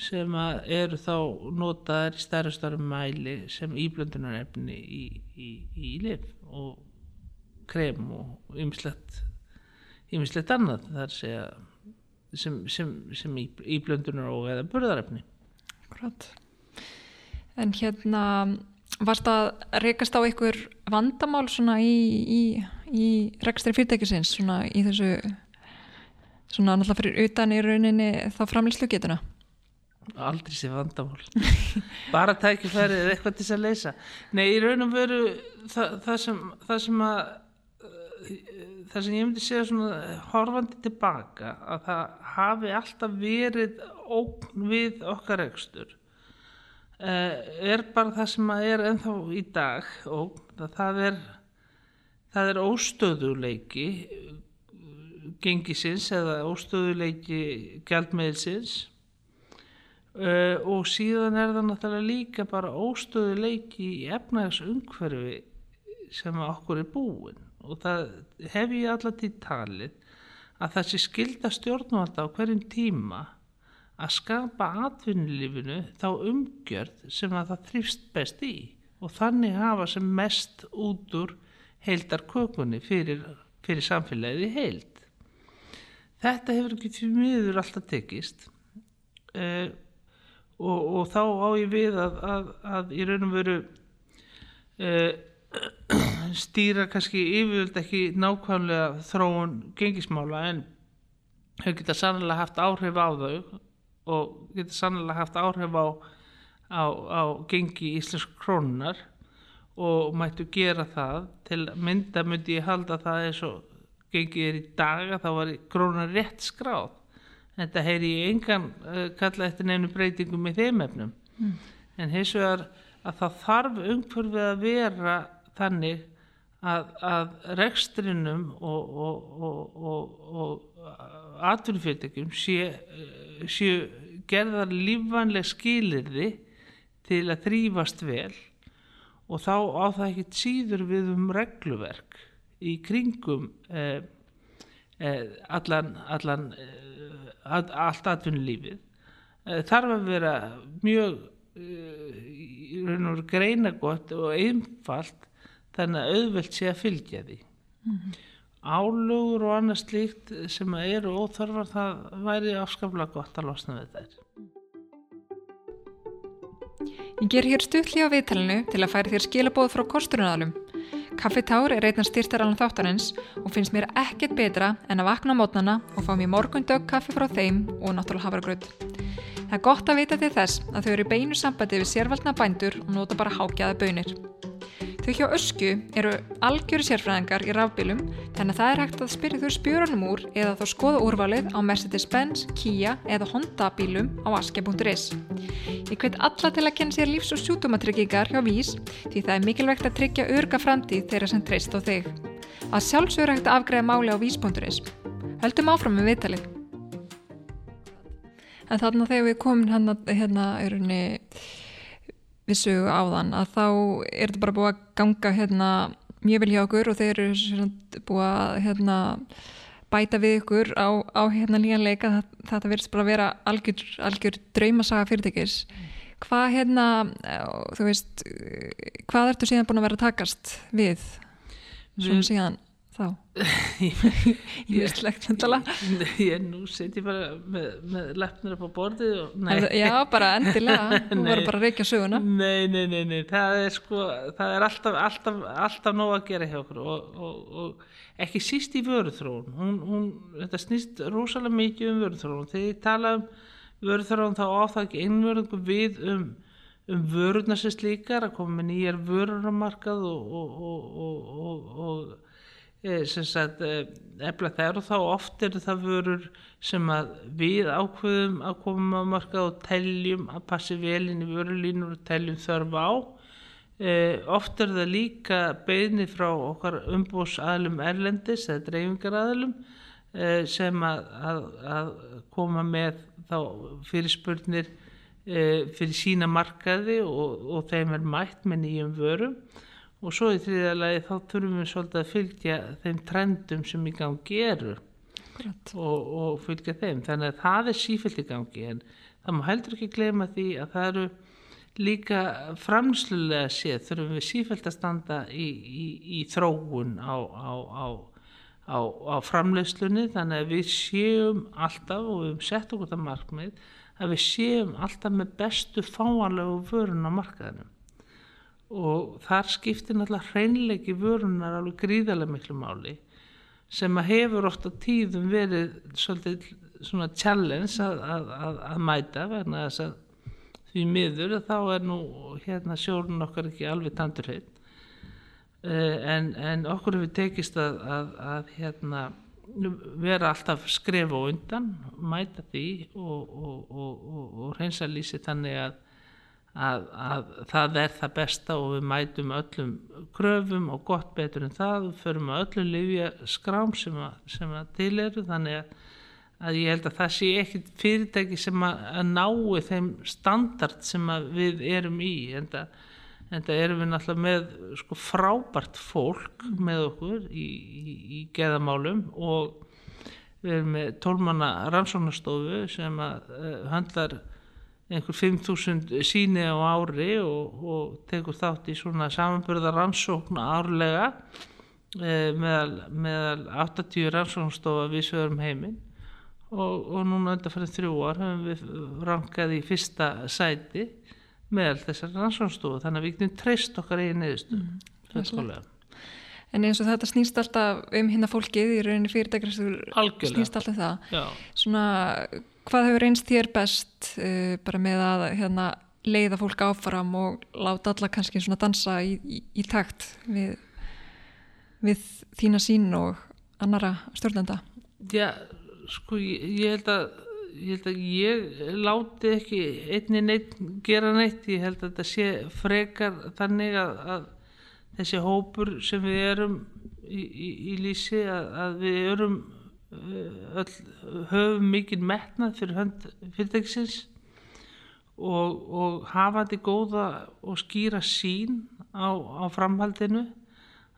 sem eru þá notaðar í stærra starf mæli sem íblöndunarefni í, í, í lif og krem og ymslegt ymslegt annað þar segja sem, sem, sem íblöndunar og eða burðarefni. Akkurat. En hérna varst að rekast á einhver vandamál svona í, í, í rekstri fyrirtækisins svona í þessu svona náttúrulega fyrir utan í rauninni þá framlýslu getuna aldrei sé vandamál. Bara tækifæri eða eitthvað til þess að leysa. Nei, í raun og veru það, það, sem, það sem að það sem ég myndi segja svona horfandi tilbaka að það hafi alltaf verið ókn við okkar ekstur eh, er bara það sem að er ennþá í dag ókn það er það er óstöðuleiki gengisins eða óstöðuleiki gældmeðilsins Uh, og síðan er það náttúrulega líka bara óstöðu leiki í efnæðs umhverfi sem okkur er búin og það hef ég alltaf til talið að það sé skilda stjórnvalda á hverjum tíma að skapa atvinnulífinu þá umgjörð sem að það þrýfst best í og þannig hafa sem mest út úr heildar kökunni fyrir, fyrir samfélagið í heild. Þetta hefur ekki fyrir miður alltaf tekist uh, og, og þá á ég við að, að, að í raun og veru uh, stýra kannski yfirvöld ekki nákvæmlega þróun gengismála en þau geta sannlega haft áhrif á þau og geta sannlega haft áhrif á, á, á gengi íslensk krónunar og mættu gera það. Til mynda myndi ég halda það eins og gengið er í dag að þá var krónunar rétt skráð. Þetta heyri ég engan uh, kalla eftir nefnu breytingum í þeim efnum. Mm. en hins vegar að það þarf umhverfið að vera þannig að, að rekstrinum og, og, og, og atvinnufyrirtækjum séu sé gerðar lífanleg skilirði til að þrýfast vel og þá á það ekkit síður við um regluverk í kringum eh, eh, allan, allan eh, að, allt atvinnulífið. Eh, þarf að vera mjög uh, greina gott og einfalt þannig að auðvelt sé að fylgja því mm -hmm. álögur og annað slíkt sem eru óþarfar það væri afskaplega gott að losna við þær Ég ger hér stuðli á viðtalinu til að færi þér skilabóð frá kosturunalum Kaffetár er einnig styrtaralan þáttarins og finnst mér ekkert betra en að vakna á mótnana og fá mér morgundögg kaffi frá þeim og náttúrulega havragröð. Það er gott að vita til þess að þau eru beinu sambandi við sérvaldna bændur og nota bara hákjaða bönir. Þau hjá ösku eru algjöru sérfræðingar í rafbílum þannig að það er hægt að spyrja þau spjörunum úr eða þá skoða úrvalið á Mercedes-Benz, Kia eða Honda bílum á aske.is. Ég hveit alla til að kenna sér lífs- og sjútumatryggingar hjá Vís því það er mikilvægt að tryggja örga framtíð þeirra sem treyst á þig. Að sjálfsögur hægt að afgræða máli á Vís.is. Höldum áfram með viðtalið. En þarna þegar við komum hérna, hérna við sögu á þann að þá er þetta bara búið að ganga hérna, mjög vel hjá okkur og þeir eru búið að hérna, bæta við ykkur á, á hérna nýjan leika þetta verðist bara að vera algjör, algjör dröymasaga fyrirtækis. Hvað hérna þú veist hvað ertu síðan búin að vera að takast við? Svona síðan þá? Ég er slegt hendala ég nú seti bara með, með leppnir upp á borði já bara endilega. Þú verður bara að reykja söguna. Nei, nei, nei, nei, það er sko það er alltaf, alltaf, alltaf nóg að gera hjá okkur og, og, og ekki síst í vöruþrón hún, hún, þetta snýst rosalega mikið um vöruþrón þegar ég tala um vöruþrón þá á það ekki einverðingu við um um vörurna sem slíkar að koma með nýjar vörur á markað og, og, og, og e, sem sagt e, efla þær og þá oft eru það vörur sem að við ákveðum að koma á markað og teljum að passi vel inn í vörulínur og teljum þörfa á. E, oft er það líka beðni frá okkar umbúsaðlum erlendis eða dreifingaraðlum e, sem að, að, að koma með þá fyrirspurnir e, fyrir sína markaði og, og þeim er mætt með nýjum vörum og svo í þriðja lagi þá þurfum við svolítið að fylgja þeim trendum sem í gangi eru. Og, og fylgja þeim. Þannig að það er sífælt í gangi en það má heldur ekki gleyma því að það eru líka framslulega séð þurfum við sífælt að standa í, í, í þróun á, á, á, á framleyslunni þannig að við séum alltaf og við hefum sett okkur það markmið að við séum alltaf með bestu fáanlegu vörun á markaðinum og þar skiptir náttúrulega hreinleiki vörunar alveg gríðarlega miklu máli sem að hefur ofta tíðum verið svolítið svona challenge að, að, að, að mæta vegna þess að því miður þá er nú hérna sjórun okkar ekki alveg tandurheit eh, en, en okkur hefur tekist að hérna vera alltaf skref og undan mæta því og, og, og, og reynsa lýsi þannig að að, að það er það besta og við mætum öllum kröfum og gott betur en það. Við förum að öllum lifja skrám sem að, sem að til eru. Þannig að, að ég held að það sé ekkit fyrirtæki sem að, nái þeim standard sem við erum í. En það erum við náttúrulega með sko, frábært fólk með okkur í, í, í geðamálum og við erum með tólmanna rannsóknastofu sem að uh, handlar einhver 5.000 síni á ári og, og tekur þátt í svona samanbyrða rannsókn árlega e, meðal, meðal 80 rannsóknstofa við sögurum heiminn. Og, og núna undan fyrir þrjú ár höfum við rankað í fyrsta sæti meðal þessar rannsóknstofa þannig að við getum treyst okkar eigin neðustu mm, En eins og þetta snýst alltaf um hérna fólkið í rauninni fyrirtækri snýst alltaf það. Já. svona hvað hefur einst þér best uh, bara með að hérna, leiða fólk áfram og láta alla kannski svona dansa í, í, í takt við, við þína sín og annara stjórnenda? Já, sko ég, ég held að ég held að ég láti ekki einni neitt gera neitt ég held að þetta sé frekar þannig að, að þessi hópur sem við erum í, í lísi að, að við erum öll, höfum mikið metnað fyrir hönd fyrirtækisins og, og hafandi góða og skýra sín á, á framhaldinu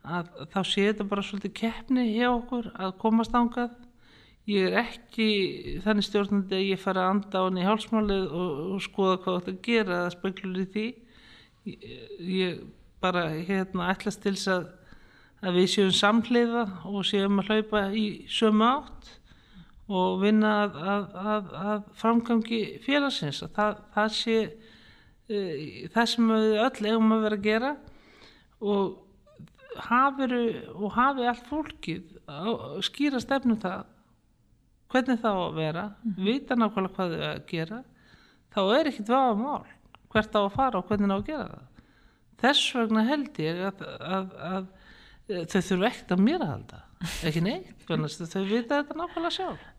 að þá sé þetta bara svolítið keppni hjá okkur að komast ángað ég er ekki þannig stjórnandi að ég fara að anda á henni í hálsmálið og, og skoða hvað þetta gera eða speklur í því. Ég, ég bara hérna ætlast til þess að að við séum samhliða og séum að hlaupa í sömu átt og vinna að, að, að, að framgangi félagsins að það, það sé uh, það sem við öll eigum að vera að gera og hafiru og hafi allt fólkið skýra stefnum það hvernig það á að vera mm. vita nákvæmlega hvað þau að gera þá er ekkit vafa mál hvert á að fara og hvernig það á að gera það þess vegna held ég að þau þurfu ekkert að mér að halda ekki neitt, þau vita þetta nákvæmlega sjálf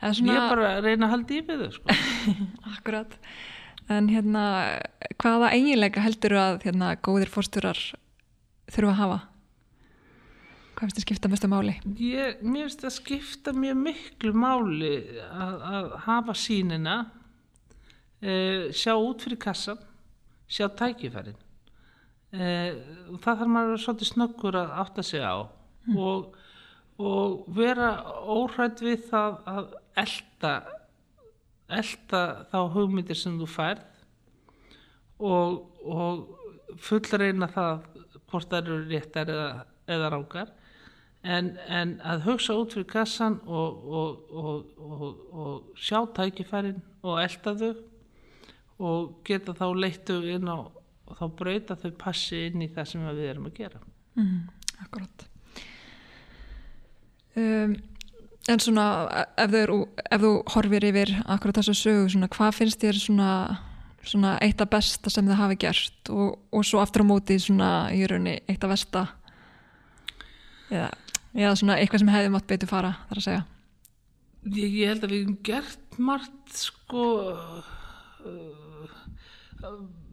svona... ég er bara að reyna að halda í við þau sko. Akkurat en hérna, hvaða eiginleika heldur að hérna, góðir fórstjórar þurfu að hafa? Hvað finnst þið skipta mestu máli? Ég, mér finnst það skipta mjög miklu máli að, að hafa sínina e, sjá út fyrir kassan sjá tækifærin eh, það þarf maður svolítið snöggur að átta sig á mm. og, og vera óhrætt við það að elda elda þá hugmyndir sem þú færð og, og fullreina það hvort það eru réttar eða, eða rángar en, en að hugsa út fyrir kassan og, og sjá tækifærin og elda þau og geta þá leittu inn á og þá breyta þau passi inn í það sem við erum að gera. Mm, Akkurat. Um, En svona ef, eru, ef þú horfir yfir akkurat þessu sögu, svona, hvað finnst þér svona, svona eitt af besta sem þið hafi gert? Og, og svo aftur á móti svona í raunni eitt af besta eða, eða svona eitthvað sem hefði mátt betur fara þar að segja. Ég, ég held að við hefum gert margt sko uh,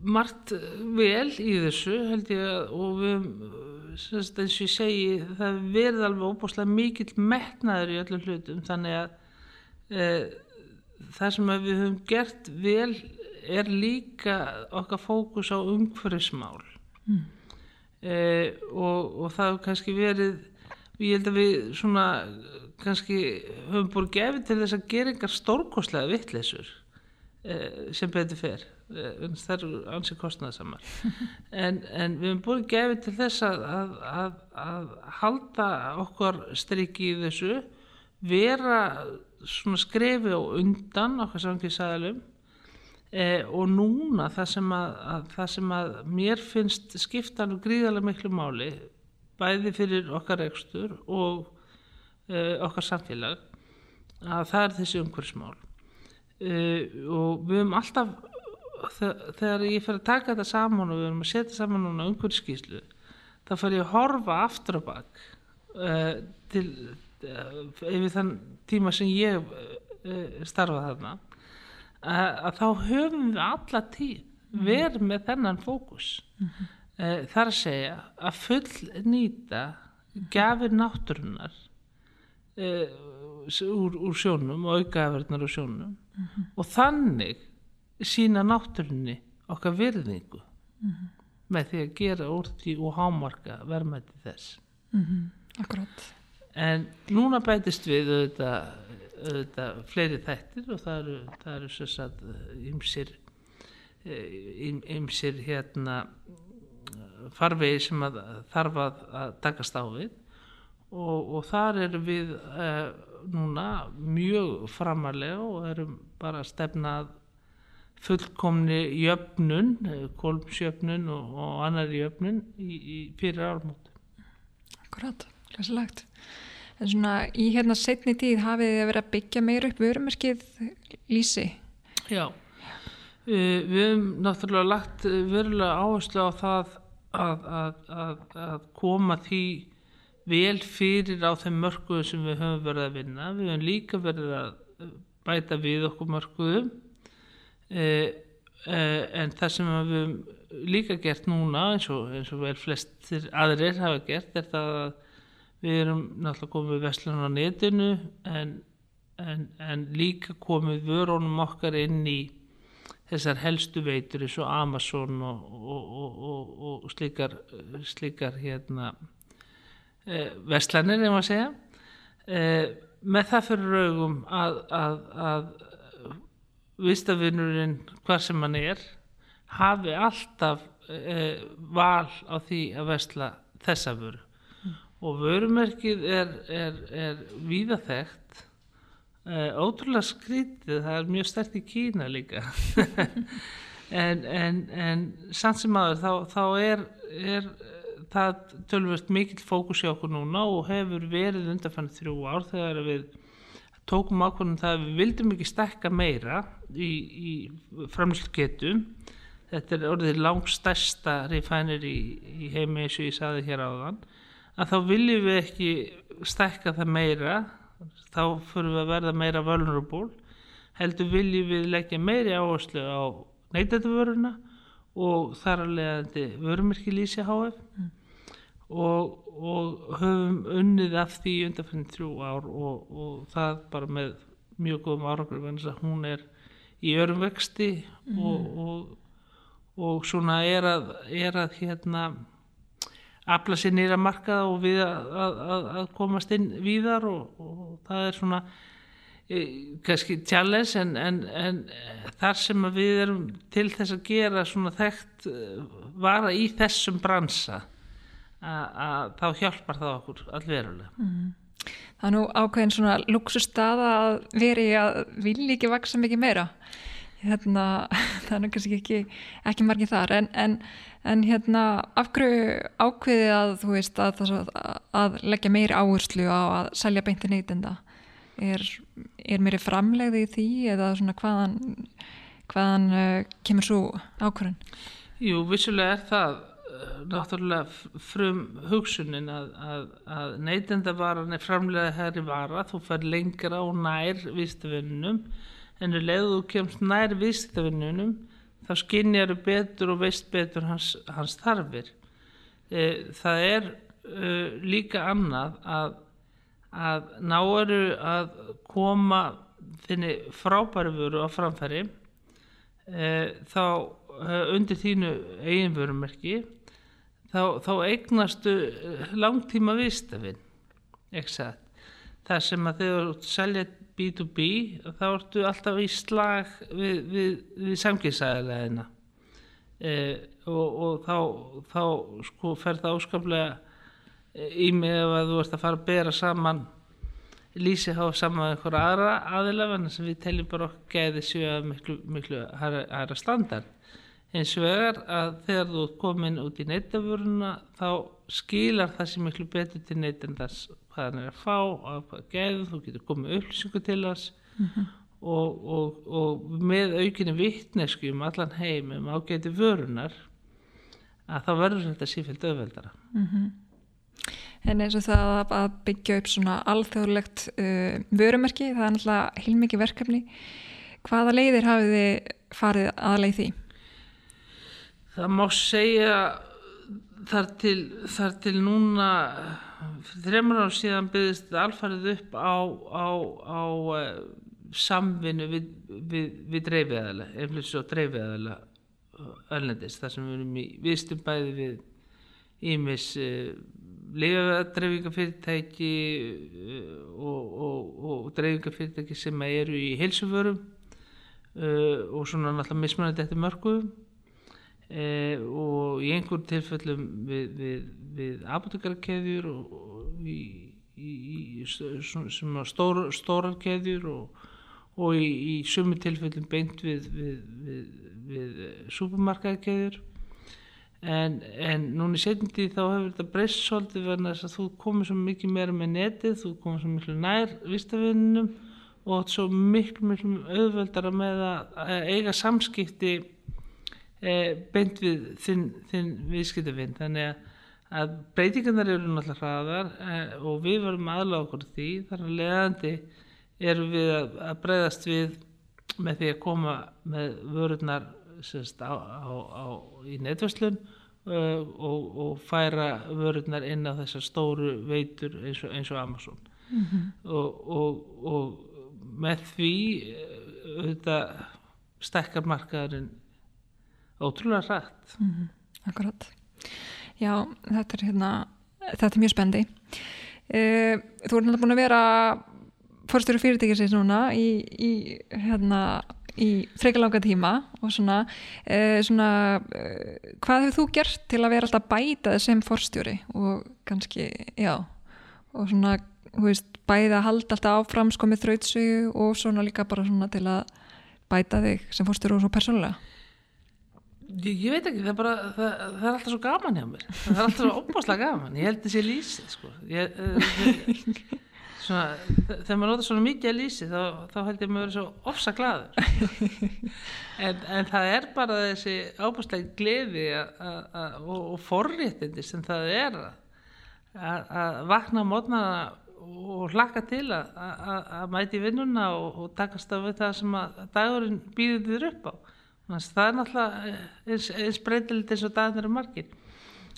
margt vel í þessu held ég og við höfum, sem sagt, eins og ég segi það verið alveg óbúslega mikill metnaður í öllum hlutum þannig að uh, það sem við höfum gert vel er líka okkar fókus á umhverfismál mm. uh, og, og það hefur kannski verið ég held að við svona kannski höfum búin gefið til þess að gera engar stórkoslega vittleysur eh, sem betur fer eh, það eru ansið kostnæðsamar en, en við höfum búin gefið til þess að, að, að, að halda okkar striki í þessu vera svona skrefi og undan okkar samkvæmsæðalum eh, og núna það sem að það sem að mér finnst skiptan og gríðarlega miklu máli bæði fyrir okkar ekstur og uh, okkar samfélag að það er þessi umhverfsmál uh, og við höfum alltaf þegar ég fer að taka þetta saman og við höfum að setja saman núna umhverfskíslu þá fer ég að horfa aftur og bakk uh, til yfir þann tíma sem ég starfaði þarna að, að þá höfum við alla tíð mhm. verið með þennan fókus mm -hmm. þar að segja að full nýta gafir náttúrunar uh, úr, úr sjónum og aukaverðnar úr sjónum -hmm. og þannig sína náttúrunni okkar virðingu mm -hmm. með því að gera úr því og hámarka verðmætti þess mm -hmm. Akkurát En núna bætist við auðvitað, auðvitað fleiri þættir og það eru, það eru svo satt ymsir ymsir hérna farvegi sem að þarf að, að takast á við og, og þar erum við eh, núna mjög framarlega og erum bara stefnað fullkomni jöfnun, eh, kolmsjöfnun og, og annar jöfnun í, í fyrir ármóti. Akkurat, hlæsilegt. En svona í hérna setni tíð hafið þið verið að byggja meir upp vörumerkið lísi? Já, við, við hefum náttúrulega lagt verulega áherslu á það að, að, að koma því vel fyrir á þeim mörkuðu sem við höfum verið að vinna við höfum líka verið að bæta við okkur mörkuðum eh, eh, en það sem við höfum líka gert núna eins og, eins og vel flestir aðrir hafa gert er það að við erum náttúrulega komið vestlun á netinu en, en, en líka komið vörónum okkar inn í þessar helstu veitur eins og Amazon og, og, og slíkar, slíkar hérna eh, vestlanir ef maður segja. Eh, með það fyrir raugum að, að, að vistafinnurinn hvar sem hann er hafi alltaf eh, val á því að vestla þessa vöru mm. og vörumerkið er, er, er víðaþægt eh, ótrúlega skrítið það er mjög stert í Kína líka en, en, en samt sem aður þá, þá er, er það tölvist mikill fókus í okkur núna og hefur verið undanfann þrjú ár þegar við tókum ákvörðum það að við vildum ekki stekka meira í, í framlýsgetum þetta er orðið langstæsta refinir í, í heimi eins og ég saði hér áðan. Að þá viljum við ekki stekka það meira þá fyrir við að verða meira vulnerable. Heldur viljum við leggja meiri áherslu á neytættuvöruna og þar að leiðandi vörumirki lýsi HF mm og, og höfum unnið af því undanfinn þrjú ár og, og það bara með mjög góðum árangur þannig að hún er í örum vexti mm. og, og svona er að, er að hérna afla sér nýra markaða og við að, að, að komast inn víðar og það er svona e, kannski challenge en, en, en þar sem við erum til þess að gera svona þekkt e, vara í þessum bransa að þá hjálpar það okkur allverulega. Mm. Það er nú ákveðin svona luxustada að veri að vilja ekki vaksa mikið meira. Hérna, það er nú kannski ekki, ekki margir þar en, en, en hérna afgröðu ákveði að þú veist að, að leggja meiri áherslu á að selja beinti neytenda er, er meiri framlegði í því eða svona hvaðan, hvaðan uh, kemur svo ákveðin? Jú, vissulega er það náttúrulega frum hugsunin að, að, að neytendavaran er framlega herri vara, þú fer lengra og nær viðstafinnunum en um leðu þú kemst nær viðstafinnunum þá skinnjar betur og veist betur hans, hans þarfir. E, það er e, líka annað að, að náeru að koma þinni frábæru vöru á framfæri e, þá e, undir þínu eiginvörumerki þá, þá eignastu langtíma vistafinn það sem að þegar þú selja B2B þá ertu alltaf í slag við, við, við samkynnsæðilegina e, og, og þá, þá sko fer það áskaplega í mig að þú ert að fara að bera saman lýsi hafa saman einhverja aðra aðilafana sem við teljum bara okkur gæði sjöa miklu, miklu hæra standard eins og er að þegar þú ert komin út í neytafuruna þá skilar það sem miklu betur til neytendars hvað hann er að fá, af hvað gæðu þú getur komið upplýsingu til þess mm -hmm. og, og, og með aukinni vittnesku um allan heim um ágæti vörunar að þá verður þetta sífælt auðveldara mm -hmm. En eins og það að byggja upp svona alþjóðlegt uh, vörumerki, það er náttúrulega heilmikið verkefni. Hvaða leiðir hafið þið farið aðleið því? Það má segja þar til, þar til núna þreymur ár síðan byggðist alfarið upp á, á, á uh, samvinnu við, við, við dreifiðaðala, einflýs og dreifiðaðala öllendist, þar sem við erum í viðstum bæði við ímis uh, leifadreifingafyrirtæki uh, og, og, og dreifingafyrirtæki sem eru í helsuförum uh, og svona náttúrulega mismunandi eftir mörgum Eh, og í einhverjum tilfellum við, við, við apotekarkeðjur sem að stór, stórar keðjur og, og í, í sumi tilfellum beint við, við supermarkaðkeðjur en, en núna í setjandi þá hefur þetta breyst svolítið verðan þess að þú komið svo mikið meira með netið, þú komið svo miklu nær vistafinnum og svo miklu miklu auðveldara með að eiga samskipti e, beint við þinn, þinn viðskiptavinn þannig að, að breytingarnar eru náttúrulega hraðar e, og við verum aðláð okkur því. Þar að leðandi eru við að, að breyðast við með því að koma með vörurnar sérst, á, á, á, í netverslun uh, og, og færa vörurnar inn á þessar stóru veitur eins og, eins og Amazon. Mm -hmm. og, og með því þetta stekkar markaðurinn ótrúlega rætt mm -hmm. Akkurat. Já, þetta er hérna þetta er mjög spendi uh, Þú ert náttúrulega búin að vera fórstöru fyrirtækisins núna í, í hérna í freikalanga tíma og svona, uh, svona uh, hvað hefur þú gert til að vera alltaf bætað sem fórstjóri og kannski, já og svona, hú veist, bæða að halda alltaf áfram sko með þrautsögu og svona líka bara svona til að bæta þig sem fórstjóri og svo persónulega Ég, ég veit ekki, það er bara það, það er alltaf svo gaman hjá mér. Það er alltaf svo óbáslega gaman, ég held þessi lýsi sko. Ég, uh, svona, þegar maður nota svona mikið að lýsi þá, þá held ég að maður er svo ofsa gladur en, en það er bara þessi óbáslega gleði a, a, a, og, og forréttindi sem það er að vakna á mótnaða og hlakka til að mæti vinnuna og, og takast af það sem að dagurinn býður þér upp á það er náttúrulega eh, eins, eins breytilegt eins og dagarnir er margir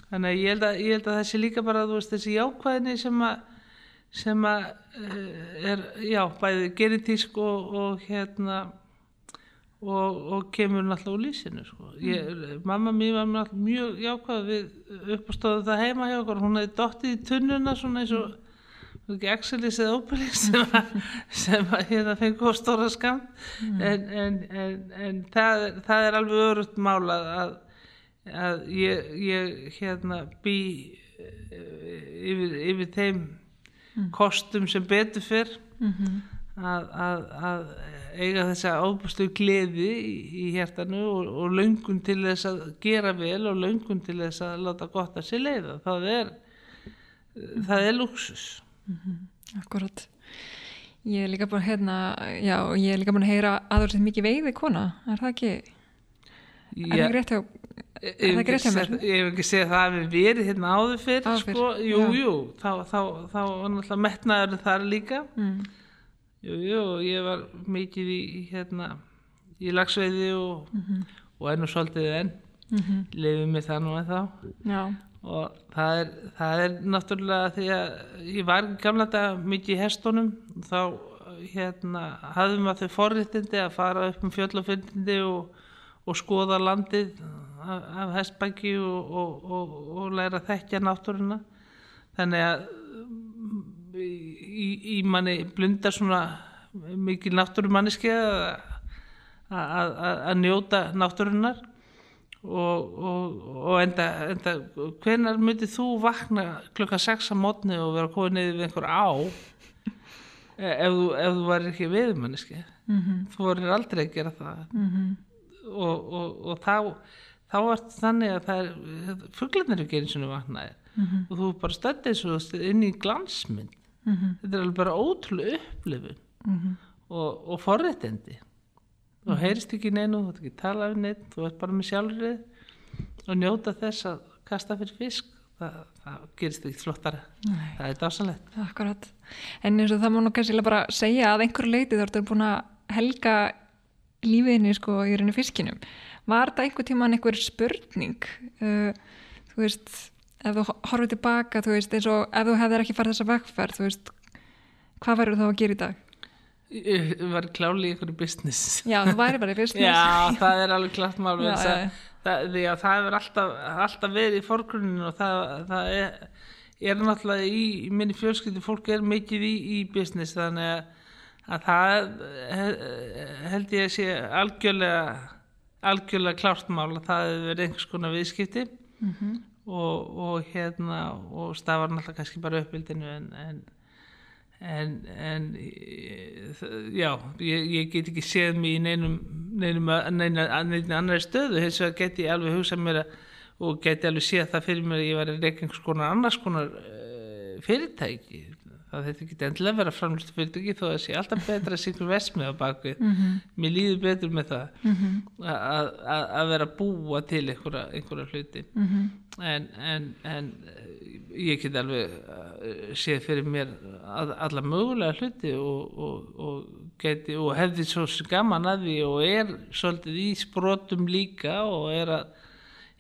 þannig að ég held að, ég held að þessi líka bara veist, þessi jákvæðinni sem að sem að eh, er já, bæði geritísk og, og hérna og, og kemur náttúrulega úr lísinu sko. ég, mm. mamma mín var náttúrulega mjög jákvæð við uppastóðu það heima hjá okkur hún hefði dóttið í tunnuna svona eins og ekki Excelis eða Obelix sem að, sem að hérna fengi á stóra skam mm. en, en, en, en það, það er alveg örugt mála að, að ég, ég hérna bý eh, yfir, yfir þeim mm. kostum sem betur fyrr mm -hmm. að, að, að eiga þessa ábústu gleði í, í hjertanu og, og löngun til þess að gera vel og löngun til þess að láta gott að sér leiða það er það er luxus Mm -hmm. Akkurat Ég er líka búin að hérna, já, ég er líka búin að heyra aðverðið mikið veiði kona, er það ekki? Er það ekki rétt hjá Ég það ekki rétt hjá mér? ég hef ekki segið það að við verið hérna áður fyrr, Áður fyrr, sko, jú, já. jú, þá, þá, þá var náttúrulega metnaður þar líka, Mm. jú, jú, ég var mikið í, hérna, í lagsveiði og, og enn og svolítið enn, Mm lifið mér það nú en þá Já, og það er, það er náttúrulega því að ég var gamla dag mikið í hestunum, þá hérna hafði maður þau forréttindi að fara upp um fjöllafindindi og, og skoða landið af, af hestbæki og, og, og, læra að þekkja náttúruna. Þannig að mm, í, í- manni blundar svona mikil náttúrumanniski að, að, að, að njóta náttúrunar og, og, og enda, enda hvenar myndið þú vakna klukkan 6 að mótni og vera komið niður við einhver á ef þú, ef þú væri ekki viðmanniski mm þú vorir aldrei að gera það -hmm. og, og, og þá þá er þannig að það er fuglarnir eru ekki eins og vaknaði Mhm. og þú bara stöddið svo inn í glansmynd Mhm. þetta er alveg bara ótrúlega upplifun Mhm. og, og forréttindi þú heyrist ekki neinu, þú ert ekki tala við neitt þú ert bara með sjálfrið og njóta þess að kasta fyrir fisk það, það gerist ekki flottara Nei. það er dásanlegt Akkurat. En eins og það má nú kannski bara segja að einhverju leiti þá ertu búin að helga lífiðinni sko í rauninni fiskinum. Var þetta einhver tíman einhver spurning? Uh, þú veist, ef þú horfið tilbaka, þú veist, eins og ef þú hefðir ekki farið þessa vegferð, þú veist, hvað verður þá að gera í dag? Ég var kláli í einhverju business Já, þú væri bara í business. Já, það er alveg klart mál Já, já, já. Það, það hefur alltaf, alltaf verið í forgruninu og það, það er, er náttúrulega í, í minni fjölskyldu fólk er mikið í, í business þannig að, að það he- held ég að sé algjörlega algjörlega klárt mál að það hefur verið einhvers konar viðskipti Mhm. og, og hérna og stafar náttúrulega kannski bara uppbildinu en, en en, en eh, já, ég, ég get ekki séð mig í neinum, neinum, neinum, neinum annari stöðu, hins vegar get ég alveg hugsað mér að, og get ég alveg séð það fyrir mér að ég var að reyka einhvers konar annars konar uh, fyrirtæki það þetta ekki endilega vera framlustu fyrirtæki þó að sé alltaf betra að einhver vesmið á bakvið, Mhm. mér líður betur með það Mhm. að, að, að vera að búa til einhverja, einhverja hluti Mhm. en, en, en eh, ég get alveg uh, séð fyrir mér alla mögulega hluti og, og, og, geti, og hefði svo gaman að því og er svolítið í sprotum líka og er að,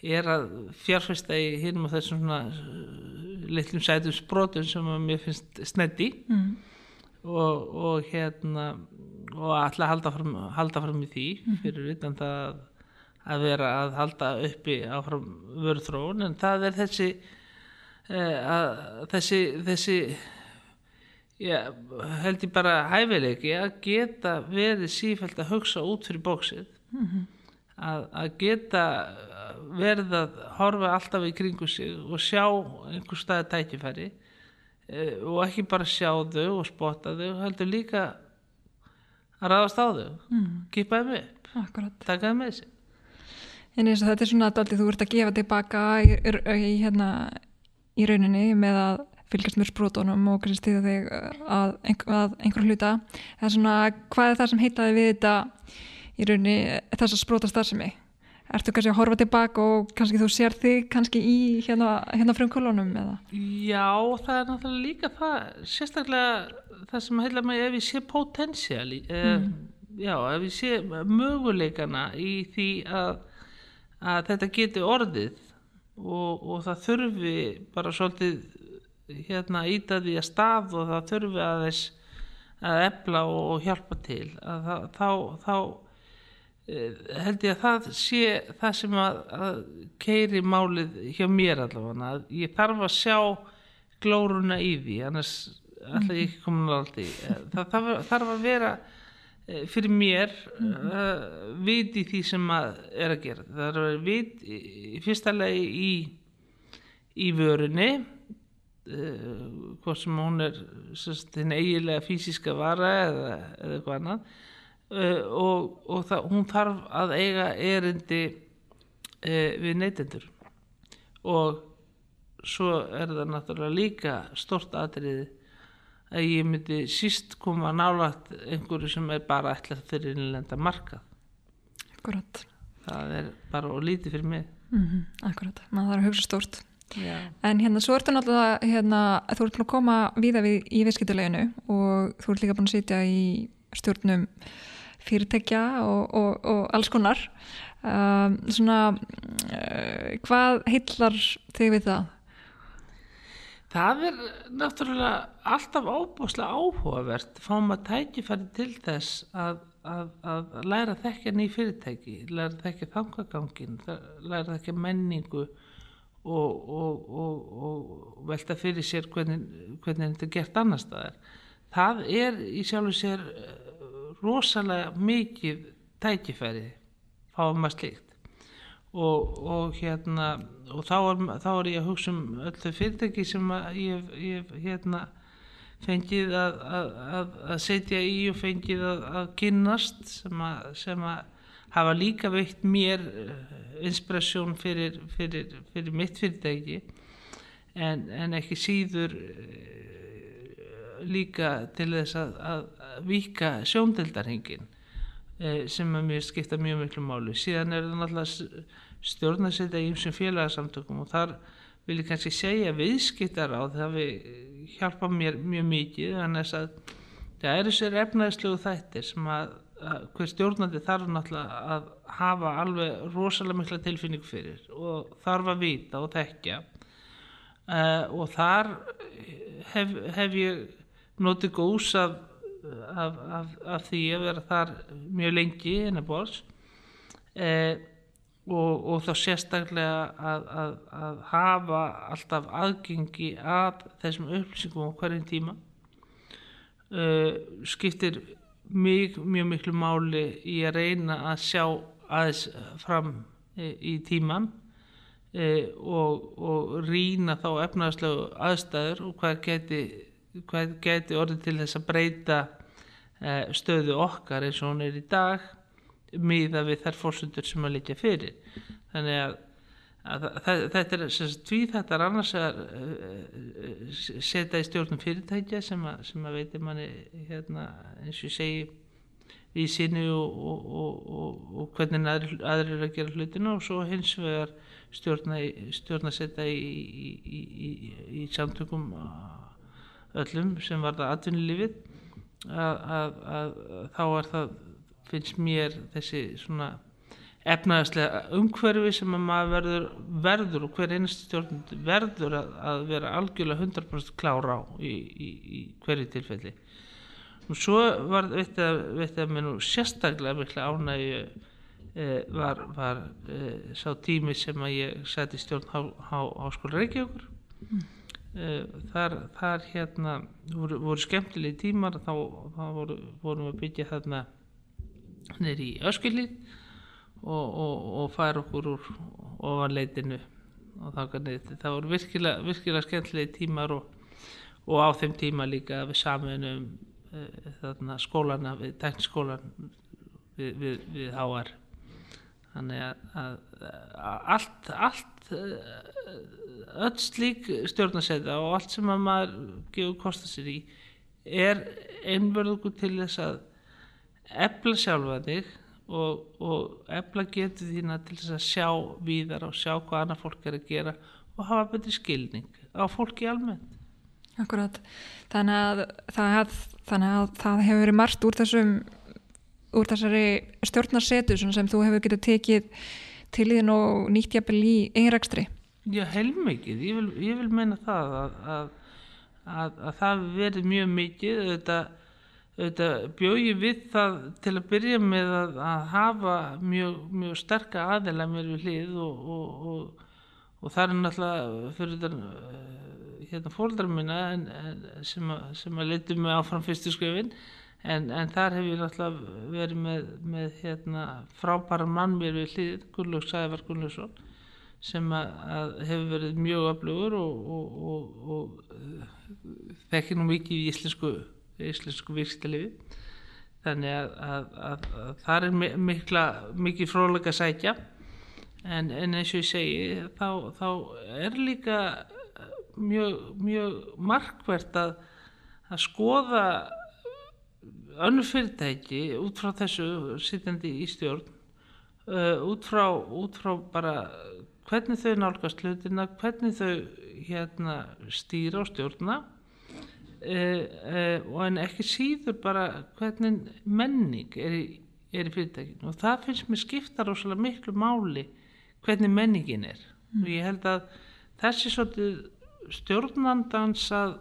er að fjárfesta í hinum og þessum svona uh, litlum sætum sprotum sem mér finnst sneddi Mhm. og, og hérna og alltaf halda fram, halda fram í því fyrir utan það að vera að halda uppi áfram vörðrón en það er þessi eh, að, þessi þessi já, held ég bara hæfileiki að geta verið sífælt að hugsa út fyrir bóksið að, að geta verið að horfa alltaf í kringu sig og sjá einhver staði tækifæri eh, og ekki bara sjá þau og spotta þau, heldur líka að ráðast á þau, Mhm. kipa þeim upp, Akkurat. taka þeim með sér. En eins og þetta er svona að þú ert að gefa tilbaka í, í, hérna, í rauninni með að fylgjast með sprótunum og kannski stiða þig að, einhver, að einhverju hluta. Það er svona, hvað er það sem heitaði við þetta í rauninni þess að spróta starfsemi? Ertu kannski að horfa tilbaka og kannski þú sér þig kannski í hérna, hérna frumkvölunum eða? Já, það er náttúrulega líka það, sérstaklega það sem heila mig ef ég sé potensial, í- eh, já, ef ég sé möguleikana í því að, að þetta geti orðið og, og það þurfi bara svolítið hérna íta því að stað og það þurfi aðeins að efla og, og hjálpa til. Að það, þá, þá eh, held ég að það sé það sem að, að keiri málið hjá mér allavega. Ég þarf að sjá glóruna í því annars ætla ég ekki komin að allt í það þarf, að vera fyrir mér uh, vit í því sem að er að gera. Það er vit fyrsta lagi í í vörunni uh, hvort sem hún er þinn eiginlega fysiska vara eða, eða eitthvað annað. Uh, og, og það, hún þarf að eiga erindi við neytendur. Og svo er það náttúrulega líka stort atriði að ég myndi síst koma nálægt einhverju sem er bara ætlað fyrir innlenda markað Akkurat. það er bara og lítið fyrir mig Mm Akkurat, maður þarf að hugsa stórt. Já, En hérna, svo ertu náttúrulega, hérna, þú ert búin að koma víða við í viðskiptuleginu og þú ert líka búin að sitja í stjórnum fyrirtækja og, og, og alls konar. Um, svona, uh, hvað heillar þig við það? Það er náttúrulega alltaf óbúslega áhugavert fáum að tækifæri til þess að, að, að læra þekkja ný fyrirtæki, læra þekkja þangagangin, læra þekkja menningu og, og, og, og velta fyrir sér hvernig, hvernig þetta er gert annar staðar. Það er í sjálfu sér eh, rosalega mikið tækifæri fáum að slíkt og, og hérna og þá er, þá er ég að hugsa um öll þau fyrirtæki sem ég, ég hérna fengið að, að, að, setja í og fengið að, að kynnast sem sem að hafa líka veikt mér inspirasjón fyrir, fyrir, fyrir mitt fyrirtæki. En, en ekki síður eh, líka til þess að, vika sjóndeldarhingin sem að mér skipta mjög miklu máli. Síðan er það náttúrulega stjórnarsetta í einsum félagsamtökum og þar vil ég kannski segja viðskiptar á það við hjálpa mér mjög mikið þannig að það eru sér efnæðislegu þættir sem að, að hver stjórnandi þarf náttúrulega að hafa alveg rosalega mikla tilfinning fyrir og þarf að vita og þekkja. Uh, og þar hef, hef ég notið góðs af, af, af, því að vera þar mjög lengi innan bórs uh, og, og þá sérstaklega að, að, að hafa alltaf aðgengi að þessum upplýsingum á hverjum tíma uh, skiptir mjög, mjög miklu máli í að reyna að sjá aðeins fram e, í tíman e, og, og rýna þá efnarslegu aðstæður og hvað geti, hvað geti orðið til þess að breyta e, stöðu okkar eins og hún er í dag miða við þær fórsundur sem að leikja fyrir. Þannig að, að, að þetta er tví þetta er annars að setja í stjórnum fyrirtækja sem að, sem að veitir manni hérna, eins og ég segi í sínu og, og, og, og hvernig aðrir, aðrir er að gera hlutinu og svo hins vegar stjórna, stjórna setja í, í, í, í, samtökum öllum sem var það atvinnulífið að þá er það finnst mér þessi svona efnaðslega umhverfi sem að maður verður, verður og hver einasti stjórn verður að, að vera algjörlega 100% klára á í, í, í hverju tilfelli og svo var veit að mér nú sérstaklega mikla ánægju e, var, var e, sá tími sem að ég seti stjórn há, há, háskóla Reykjavíkur mm. þar, þar hérna voru, voru skemmtilegi tímar þá, þá voru, vorum við að byggja þarna neyri í öskilíð og, og, og færa okkur úr ofanleitinu. Og það voru virkilega, virkilega skemmtilegi tímar og, og á þeim tíma líka við saminum þarna skólana við tekniskólan við, við, við HR þannig að, að, að allt allt öll slík stjórnarsæta og allt sem að maður gefur kosta sér í er einverðugu til þess að efla sjálfa þig og, og efla getur þína til þess að sjá víðar og sjá hvað annað fólk er að gera og hafa betri skilning á fólki almennt. Akkurat, þannig að það, þannig að það hefur verið margt úr þessum úr þessari stjórnarsetu sem þú hefur getið tekið til þín og nýtt jafnvel í einrækstri. Já, heilmikið, ég vil, ég vil meina það að, að, að, að það verið mjög mikið, auðvitað bjóði við það til að byrja með að hafa mjög, mjög sterka aðeila mér við hlið og, og, og, og það er náttúrulega fyrir þetta hérna fólkdrar minna en, en, sem, að, sem að leytið mig áfram fyrstu skrifin en, en þar hef ég náttúrulega verið með, með hérna, frábæra mann mér við hlýðin, Gunnlaug Sævar Gunnlaugsson sem að, að hefur verið mjög öflugur og, og þekkir nú mikið í íslensku, íslensku virkstalifi þannig að, að það er mikla, mikið fróðlega að sækja. En, en eins og ég segi þá, þá er líka mjög, mjög markvert að, að skoða önnu fyrirtæki út frá þessu sittandi í stjórn uh, út, frá, út frá bara hvernig þau nálgast hlutina, hvernig þau hérna stýra og stjórna en ekki síður bara hvernig menning er í, er í fyrirtækinu. Og það finnst mér skipta rosalega miklu máli hvernig menningin er. Mm. og ég held að þessi svolítið stjórnandans að,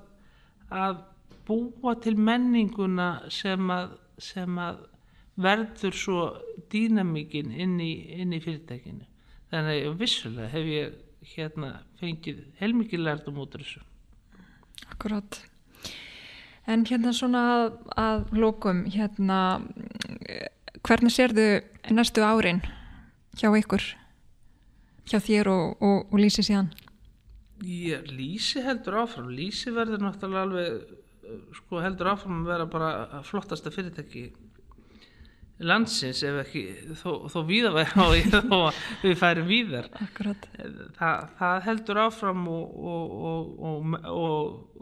að búa til menninguna sem að, sem að verður svo dýnamíkin inn í, inn í fyrirtækinu. Þannig að vissulega hef ég hérna fengið heilmikið lærtum út af þessu. Akkurát en hérna svona að, að lókum hérna hvernig sérðu næstu árin hjá ykkur? Hjá þér og, og, og Lísi síðan? Ég, Lísi heldur áfram. Lísi verður náttúrulega alveg sko heldur áfram að vera bara flottasta fyrirtæki landsins ef ekki þó, þó víða þó við færum víðar. Þa, það heldur áfram og, og, og,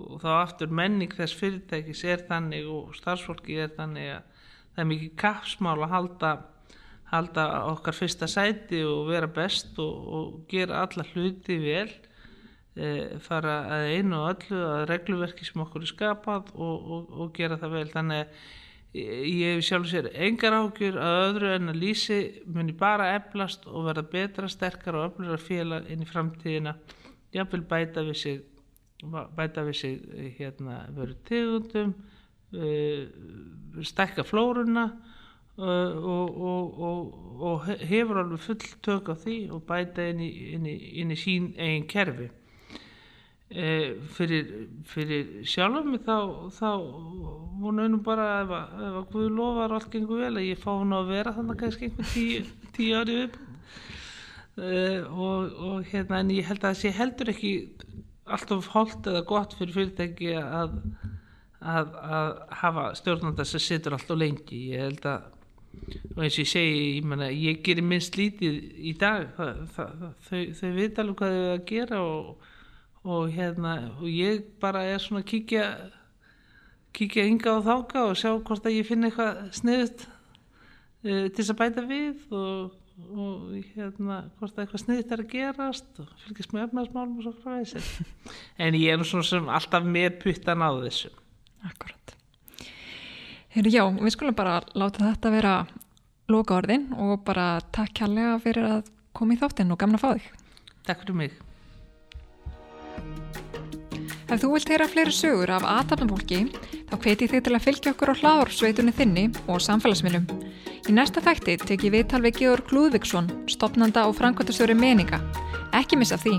og þá aftur menning þess fyrirtækis er þannig og starfsfólki er þannig að það er mikið kapsmál að halda, halda okkar fyrsta sæti og vera best og gera alla hluti vel e, fara að einu og öllu að regluverki sem okkur er skapað og gera það vel. Þannig að ég hef sjálf sér engar ágjur að öðru en að lýsi muni bara eflast og verða betra, sterkar og öflura félag inn í framtíðina. Jáfnvel bæta við sig bæta við sig hérna veru tegundum uh, stekka flórunna uh, og, og, og, og hefur alveg full tök á því og bæta inn í, inn í, inn í sín eigin kerfi e, fyrir, fyrir sjálf mig þá, þá hún önum bara ef að, ef að Guð lofar allt gengur vel að ég fá hún að vera þannig kannski einhver tíu, tíu ári upp e, og, og hérna en ég held að það sé heldur ekki alltaf holdt eða gott fyrir fyrirtæki að, að, að hafa stjórnandar sem situr alltaf lengi. Ég held að og eins og ég segi, ég, mena, ég gerir minnst lítið í dag. Það, það, þau, þau veit alveg hvað þau að gera og og hérna og ég bara er svona að kíkja kíkja ynga og þáka og sjá hvort að ég finna eitthvað sniðut uh, til þess að bæta við og, og hérna hvort að eitthvað sniðut er að gerast og fylgjast með öfnarsmálum og svo frá þessu en ég er nú svona sem alltaf með puttan á þessu. Akkurat Heru, Já, við skulum bara láta þetta vera loka orðin og bara takk kærlega fyrir að koma í þáttinn og gamna að fá þig. Takk fyrir mig Ef þú vilt heyra fleiri sögur af aðtapnafólki þá hveti þig til að fylgja okkur á hláðursveitunni þinni og samfélagsmiðlum. Í næsta þætti tek ég viðtal við Georg Lúðvíksson, stopnanda og framkvæmtastjóri meninga. Ekki missa því.